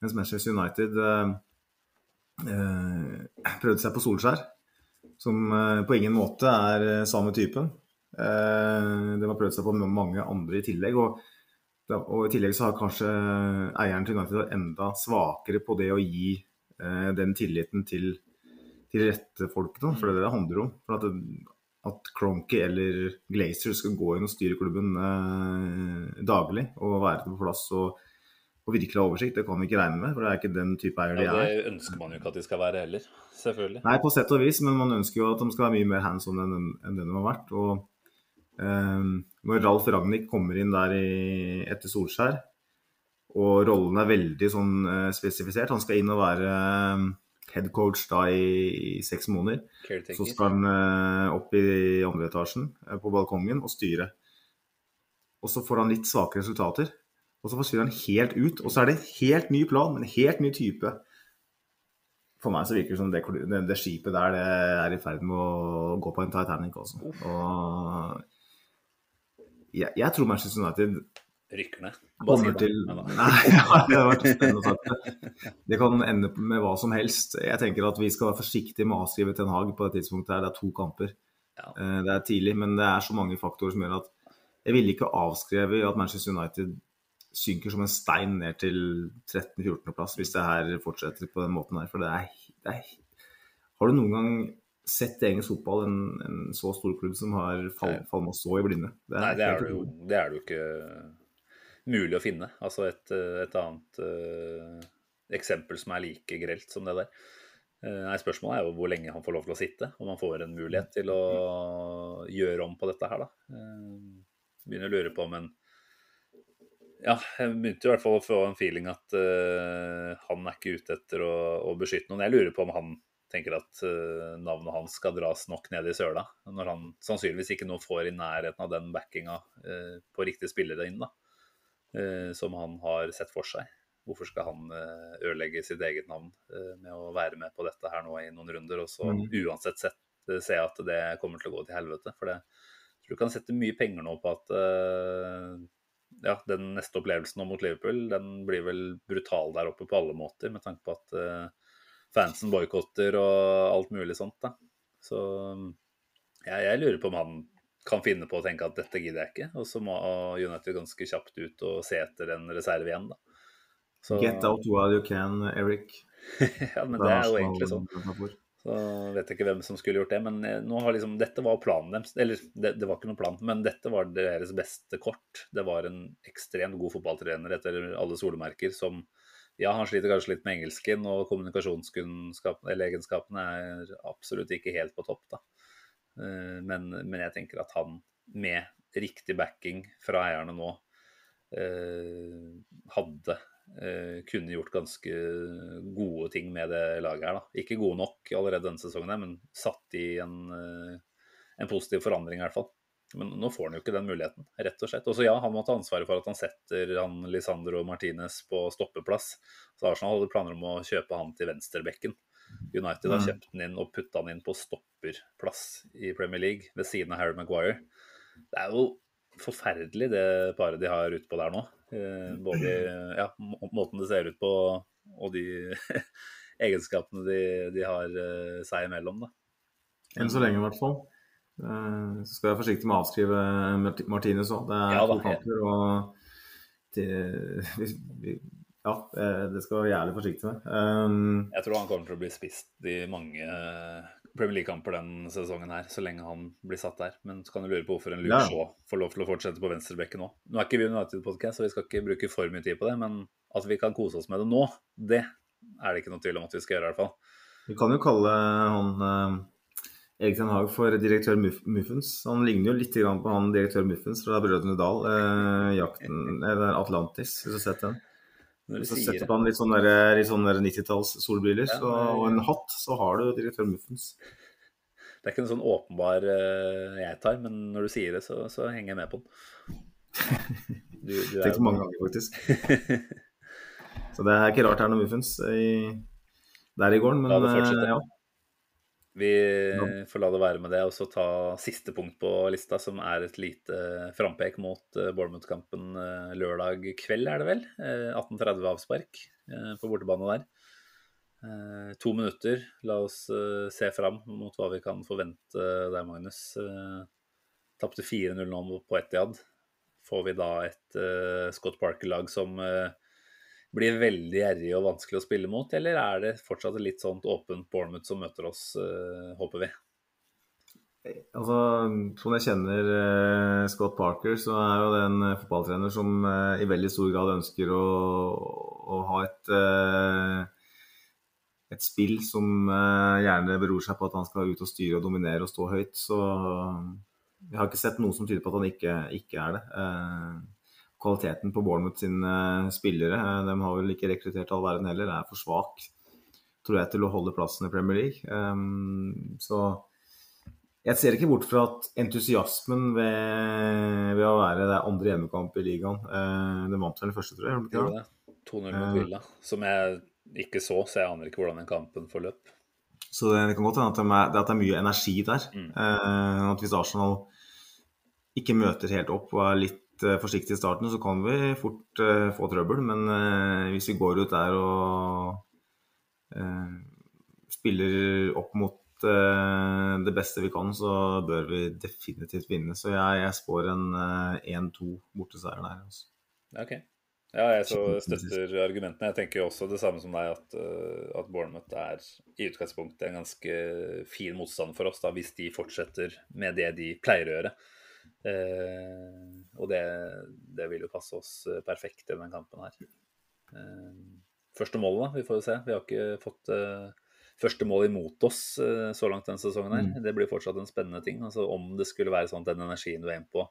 Mens Manchester United eh, prøvde seg på Solskjær, som på ingen måte er samme typen. De har prøvd seg på mange andre i tillegg. Og, og i tillegg så har kanskje eieren til United vært enda svakere på det å gi den tilliten til, til rette folk, for det er det det handler om. For at at Cronky eller Glazer skal gå inn og styre klubben eh, daglig og være på plass og, og, virkelig ha oversikt. Det kan vi ikke regne med, for det er ikke den type eier de er. Det ønsker man jo ikke at de skal være heller, selvfølgelig. Nei, på sett og vis, men man ønsker jo at de skal være mye mer hands on enn, enn det de har vært. Og eh, når Ralf Ragnhild kommer inn der i, etter Solskjær, og rollen er veldig sånn eh, spesifisert, han skal inn og være eh, headcoach da i, i seks måneder. Caretaker. Så skal han uh, opp i andre etasjen uh, på balkongen og styre. Og så får han litt svake resultater. Og så forsvinner han helt ut. Og så er det en helt ny plan, men en helt ny type. For meg så virker det som det, det, det skipet der det er i ferd med å gå på en Titanic også. Og jeg, jeg tror Manchester United rykker ned. Kommer til Nei, ja, det har vært spennende sagt. Det kan ende med hva som helst. Jeg tenker at vi skal være forsiktige med å avskrive Ten Hag på det tidspunktet her. Det er to kamper. Ja. Eh, det er tidlig, men det er så mange faktorer som gjør at jeg ville ikke avskrevet at Manchester United synker som en stein ned til 13.-14.-plass hvis det her fortsetter på den måten her. For det er, det er Har du noen gang sett engelsk fotball en, en, så stor klubb som har fall, falma så i blinde? Det Nei, det er, det jo, det er det jo ikke mulig å finne. Altså et, eh, et annet uh, eksempel som er like grelt som det der. Uh, nei, Spørsmålet er jo hvor lenge han får lov til å sitte, om han får en mulighet til å gjøre om på dette her, da. Uh, begynner å lure på om en Ja, jeg begynte i hvert fall å få en feeling at han er ikke ute etter å, å, beskytte noen. Jeg lurer på om han tenker at navnet hans skal dras nok ned i søla, når han sannsynligvis ikke nå får i nærheten av den backinga på riktige spillere inn. da. Eh, som han har sett for seg. Hvorfor skal han eh, ødelegge sitt eget navn eh, med å være med på dette her nå i noen runder, og så mm. uansett sett, se at det kommer til å gå til helvete? For det, du kan sette mye penger nå på at ja, den neste opplevelsen nå mot Liverpool den blir vel brutal der oppe på alle måter, med tanke på at fansen boikotter og alt mulig sånt. da. Så ja, jeg lurer på om han kan finne på å tenke at dette gidder jeg ikke. Og så må United ganske kjapt ut og se etter en reserve igjen, da. Så... Get out while you can, Eric. ja, men det er jo egentlig sånn. Så vet jeg ikke hvem som skulle gjort det, men eh, nå har liksom, dette var planen deres. Eller det, det, var ikke noen plan, men dette var deres beste kort. Det var en ekstremt god fotballtrener etter alle solemerker som ja, han sliter kanskje litt med engelsken, og kommunikasjonsegenskapene er absolutt ikke helt på topp, da. Eh, men, men, jeg tenker at han med riktig backing fra eierne nå eh, hadde eh, kunne gjort ganske gode ting med det laget her. da. Ikke gode nok allerede denne sesongen, men satt i en, en positiv forandring i hvert fall. Men nå får han jo ikke den muligheten, rett og slett. Og så ja, han må ta ansvaret for at han setter han Lisandro Martinez på stoppeplass. Så Arsenal hadde planer om å kjøpe han til venstrebekken. United har mm. kjøpt den inn og putta den inn på stopperplass i Premier League ved siden av Harry Maguire. Det er jo forferdelig det paret de har ute på der nå. Eh, både ja, måten det ser ut på og de egenskapene de, de har uh, seg imellom. Da. Enn så lenge, i hvert fall. Uh, så skal jeg være forsiktig med å avskrive Martinez òg. Det er ja, to kamper. og det, vi, vi ja, eh, det skal være jævlig forsiktig med. Um, Jeg tror han kommer til å bli spist i mange eh, Premier League-kamper den sesongen her, så lenge han blir satt der. Men så kan du lure på hvorfor en Luke Ja. Shaw får lov til å fortsette på venstrebekken nå. Nå er ikke vi United-podkast, så vi skal ikke bruke for mye tid på det, men at vi kan kose oss med det nå, det er det ikke noe tvil om at vi skal gjøre, i hvert fall. vi kan jo kalle han eh, Erik Ten Hag for direktør Muff Muffens. Han ligner jo litt på han direktør Muffens fra Brødrene Dal. Eh, jakten, eller Atlantis, hvis du har sett den. Hvis du setter på han litt sånn der- litt sånn der 90-talls solbriller Ja, og en hatt, så har du direktør Muffens. Det er ikke en sånn åpenbar uh, jeg tar, men når du sier det, så, så henger jeg med på den. Du, du Tenkt mange ganger, faktisk. Så det er ikke rart det er noe Muffens i, der i gården, men ja, det eh, ja. Vi får la det være med det, og så ta siste punkt på lista, som er et lite frampek mot eh, Bournemouth-kampen eh, lørdag kveld, er det vel? Eh, 18.30 avspark eh, på bortebane der. To minutter. La oss se fram mot hva vi kan forvente der, Magnus. Tapte 4-0 nå på Etiad. Får vi da et Scott Parker-lag som blir veldig gjerrig og vanskelig å spille mot, eller er det fortsatt litt sånt åpent Bournemouth som møter oss, eh, håper vi? Altså, Som jeg kjenner eh, Scott Parker, så er jo det en eh, fotballtrener som i veldig stor grad ønsker å, å ha et et spill som gjerne beror seg på at han skal ut og styre og dominere og stå høyt. Så jeg har ikke sett noe som tyder på at han ikke, ikke er det. Eh, kvaliteten på Bournemouth sine spillere, eh, de har vel ikke rekruttert all verden heller, det er for svak, tror jeg, til å holde plassen i Premier League. Eh, så jeg ser ikke bort fra at entusiasmen ved, ved å være det andre hjemmekamp i ligaen eh, Den vant vel den første, tror jeg? gjorde den ikke Gjorde det? det. 2-0 mot Eh. Villa, som jeg ikke så, så jeg aner ikke hvordan den kampen forløp. Så det, kan godt hende at, er- at det er mye energi der. Mm. Eh, at hvis Arsenal ikke møter helt opp og er litt eh, forsiktig i starten, så kan vi fort eh, få trøbbel. Men eh, hvis vi går ut der og spiller opp mot det beste vi kan, så bør vi definitivt vinne. Så jeg, jeg spår en eh, 1-2 borteseier der. Altså. Okay. Ok. Ja, jeg så støtter argumentene. Jeg tenker jo også det samme som deg, at, at Bournemouth er i utgangspunktet en ganske fin motstand for oss, da, hvis de fortsetter med det de pleier å gjøre. Eh, og det, det vil jo passe oss eh, perfekt i den kampen her. Eh, første målet, da. Vi får jo se. Vi har ikke fått første mål imot oss så langt denne sesongen her. Det blir fortsatt en spennende ting. Altså Om det skulle være sånn at den energien du er inne på,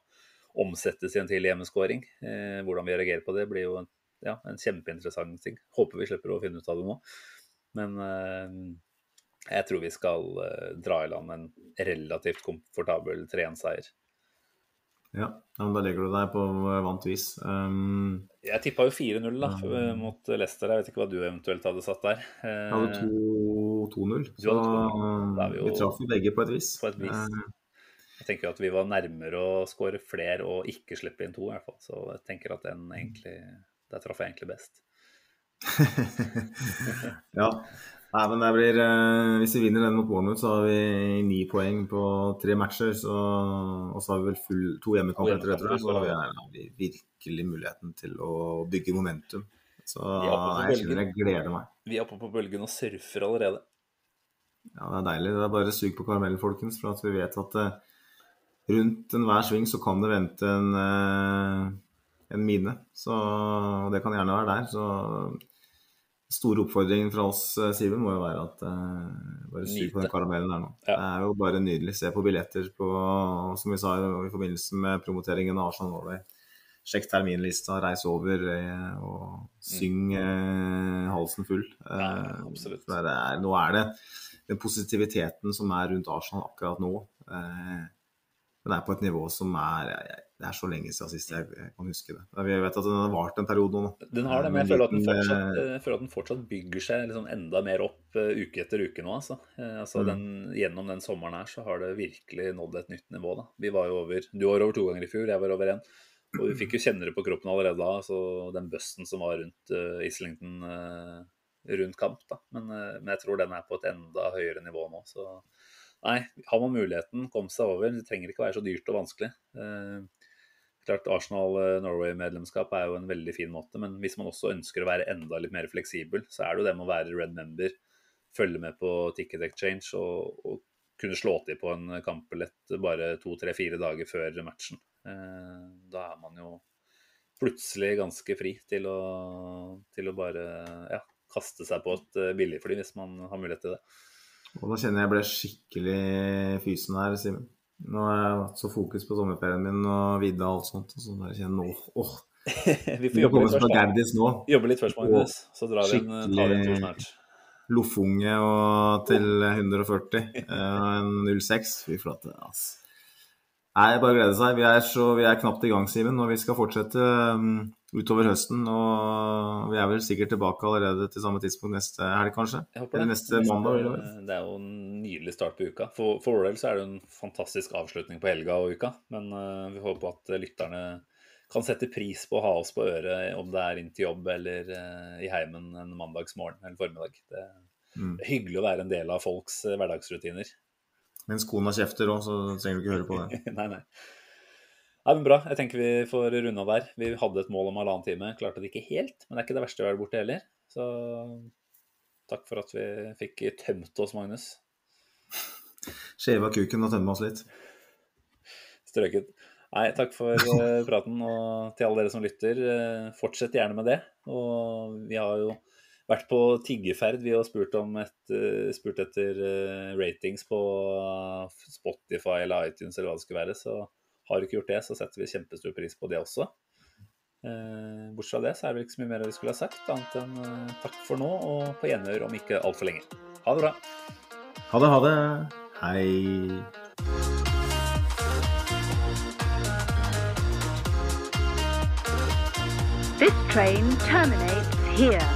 omsettes i en tidlig hjemmeskåring. Eh, hvordan vi reagerer på det, blir jo en, ja, en kjempeinteressant ting. Håper vi slipper å finne ut av det nå. Men eh, jeg tror vi skal eh, dra i land en relativt komfortabel 3-1-seier. Ja, men da legger du deg på vant vis. Um, Jeg tippa jo 4-0 da, f- mot Leicester. Jeg vet ikke hva du eventuelt hadde satt der. Eh, jeg hadde 2-0, så hadde 2-0. Da er vi vi, traff jo begge på et vis. På et vis. Eh, Jeg tenker at vi var nærmere å skåre flere og ikke slippe inn to, i hvert fall. Så jeg tenker at den egentlig Der traff jeg egentlig best. ja. Nei, men det blir eh, Hvis vi vinner den mot Bournemouth, så har vi ni poeng på tre matcher. Så, og så har vi vel full, to hjemmekamper etter det, tror jeg. Så har vi virkelig muligheten til å bygge momentum. Så jeg kjenner jeg gleder meg. Vi er oppe på bølgen og surfer allerede. Ja, det er deilig. Det er bare sug på karamellen, folkens. For at vi vet at eh, rundt enhver sving så kan det vente en, eh, en mine. Så det kan gjerne være der. Så store oppfordringen fra oss, eh, Siven, må jo være at uh, bare sug på den karamellen der nå. Ja. Det er jo bare nydelig. Se på billetter på, som vi sa i forbindelse med promoteringen av Arsenal Norway. Sjekk terminlista, reis over eh, og syng eh, halsen full. Mm. Ja, absolutt. det er, nå er det den positiviteten som er rundt Arsenal akkurat nå. Eh, den er på et nivå som er Det er så lenge siden sist jeg, jeg kan huske det. Vi vet at den har vart en periode nå. Den har det, men jeg føler at den fortsatt, eh, jeg føler at den fortsatt bygger seg liksom enda mer opp eh, uke etter uke nå. Altså. Eh, altså Mm. den, gjennom den sommeren her så har det virkelig nådd et nytt nivå. Da. Vi var jo over, du var over to ganger i fjor, jeg var over én. Og vi fikk jo kjenne det på kroppen allerede da, altså den busten som var rundt uh, Islington uh, rundt kamp. Da. Men, uh, men jeg tror den er på et enda høyere nivå nå. Så nei, har man muligheten, kom seg over. Det trenger ikke være så dyrt og vanskelig. Eh, Klart Arsenal eh, er jo en veldig fin måte, men hvis man også ønsker å være enda litt mer fleksibel, så er det jo det med å være red member, følge med på ticket exchange og, og kunne slå til på en kampbillett bare to, tre, fire dager før matchen. Eh, da er man jo plutselig ganske fri til å, til å bare ja, kaste seg på et billigfly hvis man har mulighet til det. Og nå kjenner jeg ble skikkelig fysen her, Simen. Nå har jeg hatt så fokus på sommerferien min og vidda og alt sånt. Og så jeg kjenner nå, åh, vi får jobbe litt først, Gerdis nå. Jobbe litt først, Magnus. Så drar vi en, tar vi en tur snart. Loffunge og til 140. En 06. Fy flate, altså. Nei, bare glede seg. Vi er, så, vi er knapt i gang, Simen. Og vi skal fortsette um, utover høsten. Og vi er vel sikkert tilbake allerede til samme tidspunkt neste helg, kanskje? Eller neste, mandag? Eller? Det er jo en nydelig start på uka. For, for vår del så er det en fantastisk avslutning på helga og uka. Men uh, vi håper at lytterne kan sette pris på å ha oss på øret, om det er inn til jobb eller uh, i heimen en mandagsmorgen eller formiddag. Det, mm. er hyggelig å være en del av folks uh, hverdagsrutiner. Mens kona kjefter òg, så trenger du ikke høre på det. nei, nei. Nei, men Bra. Jeg tenker vi får runda der. Vi hadde et mål om halvannen time. Klarte det ikke helt, men det er ikke det verste å være borte heller. Så takk for at vi fikk tømt oss, Magnus. Skjeva kuken og tømme oss litt. Strøket. Nei, takk for uh, praten. Og til alle dere som lytter, uh, fortsett gjerne med det. Og vi har jo vært på tiggeferd vi har spurt, et, uh, spurt etter ratings på Spotify eller iTunes eller hva det skulle være. Så har du ikke gjort det, så setter vi kjempestor pris på det også. Eh, bortsett fra det, så er det vel ikke så mye mer vi skulle ha sagt, annet enn eh, takk for nå og på gjenhør om ikke altfor lenge. Ha det bra. Ha det, ha det. Hei. This train terminates here.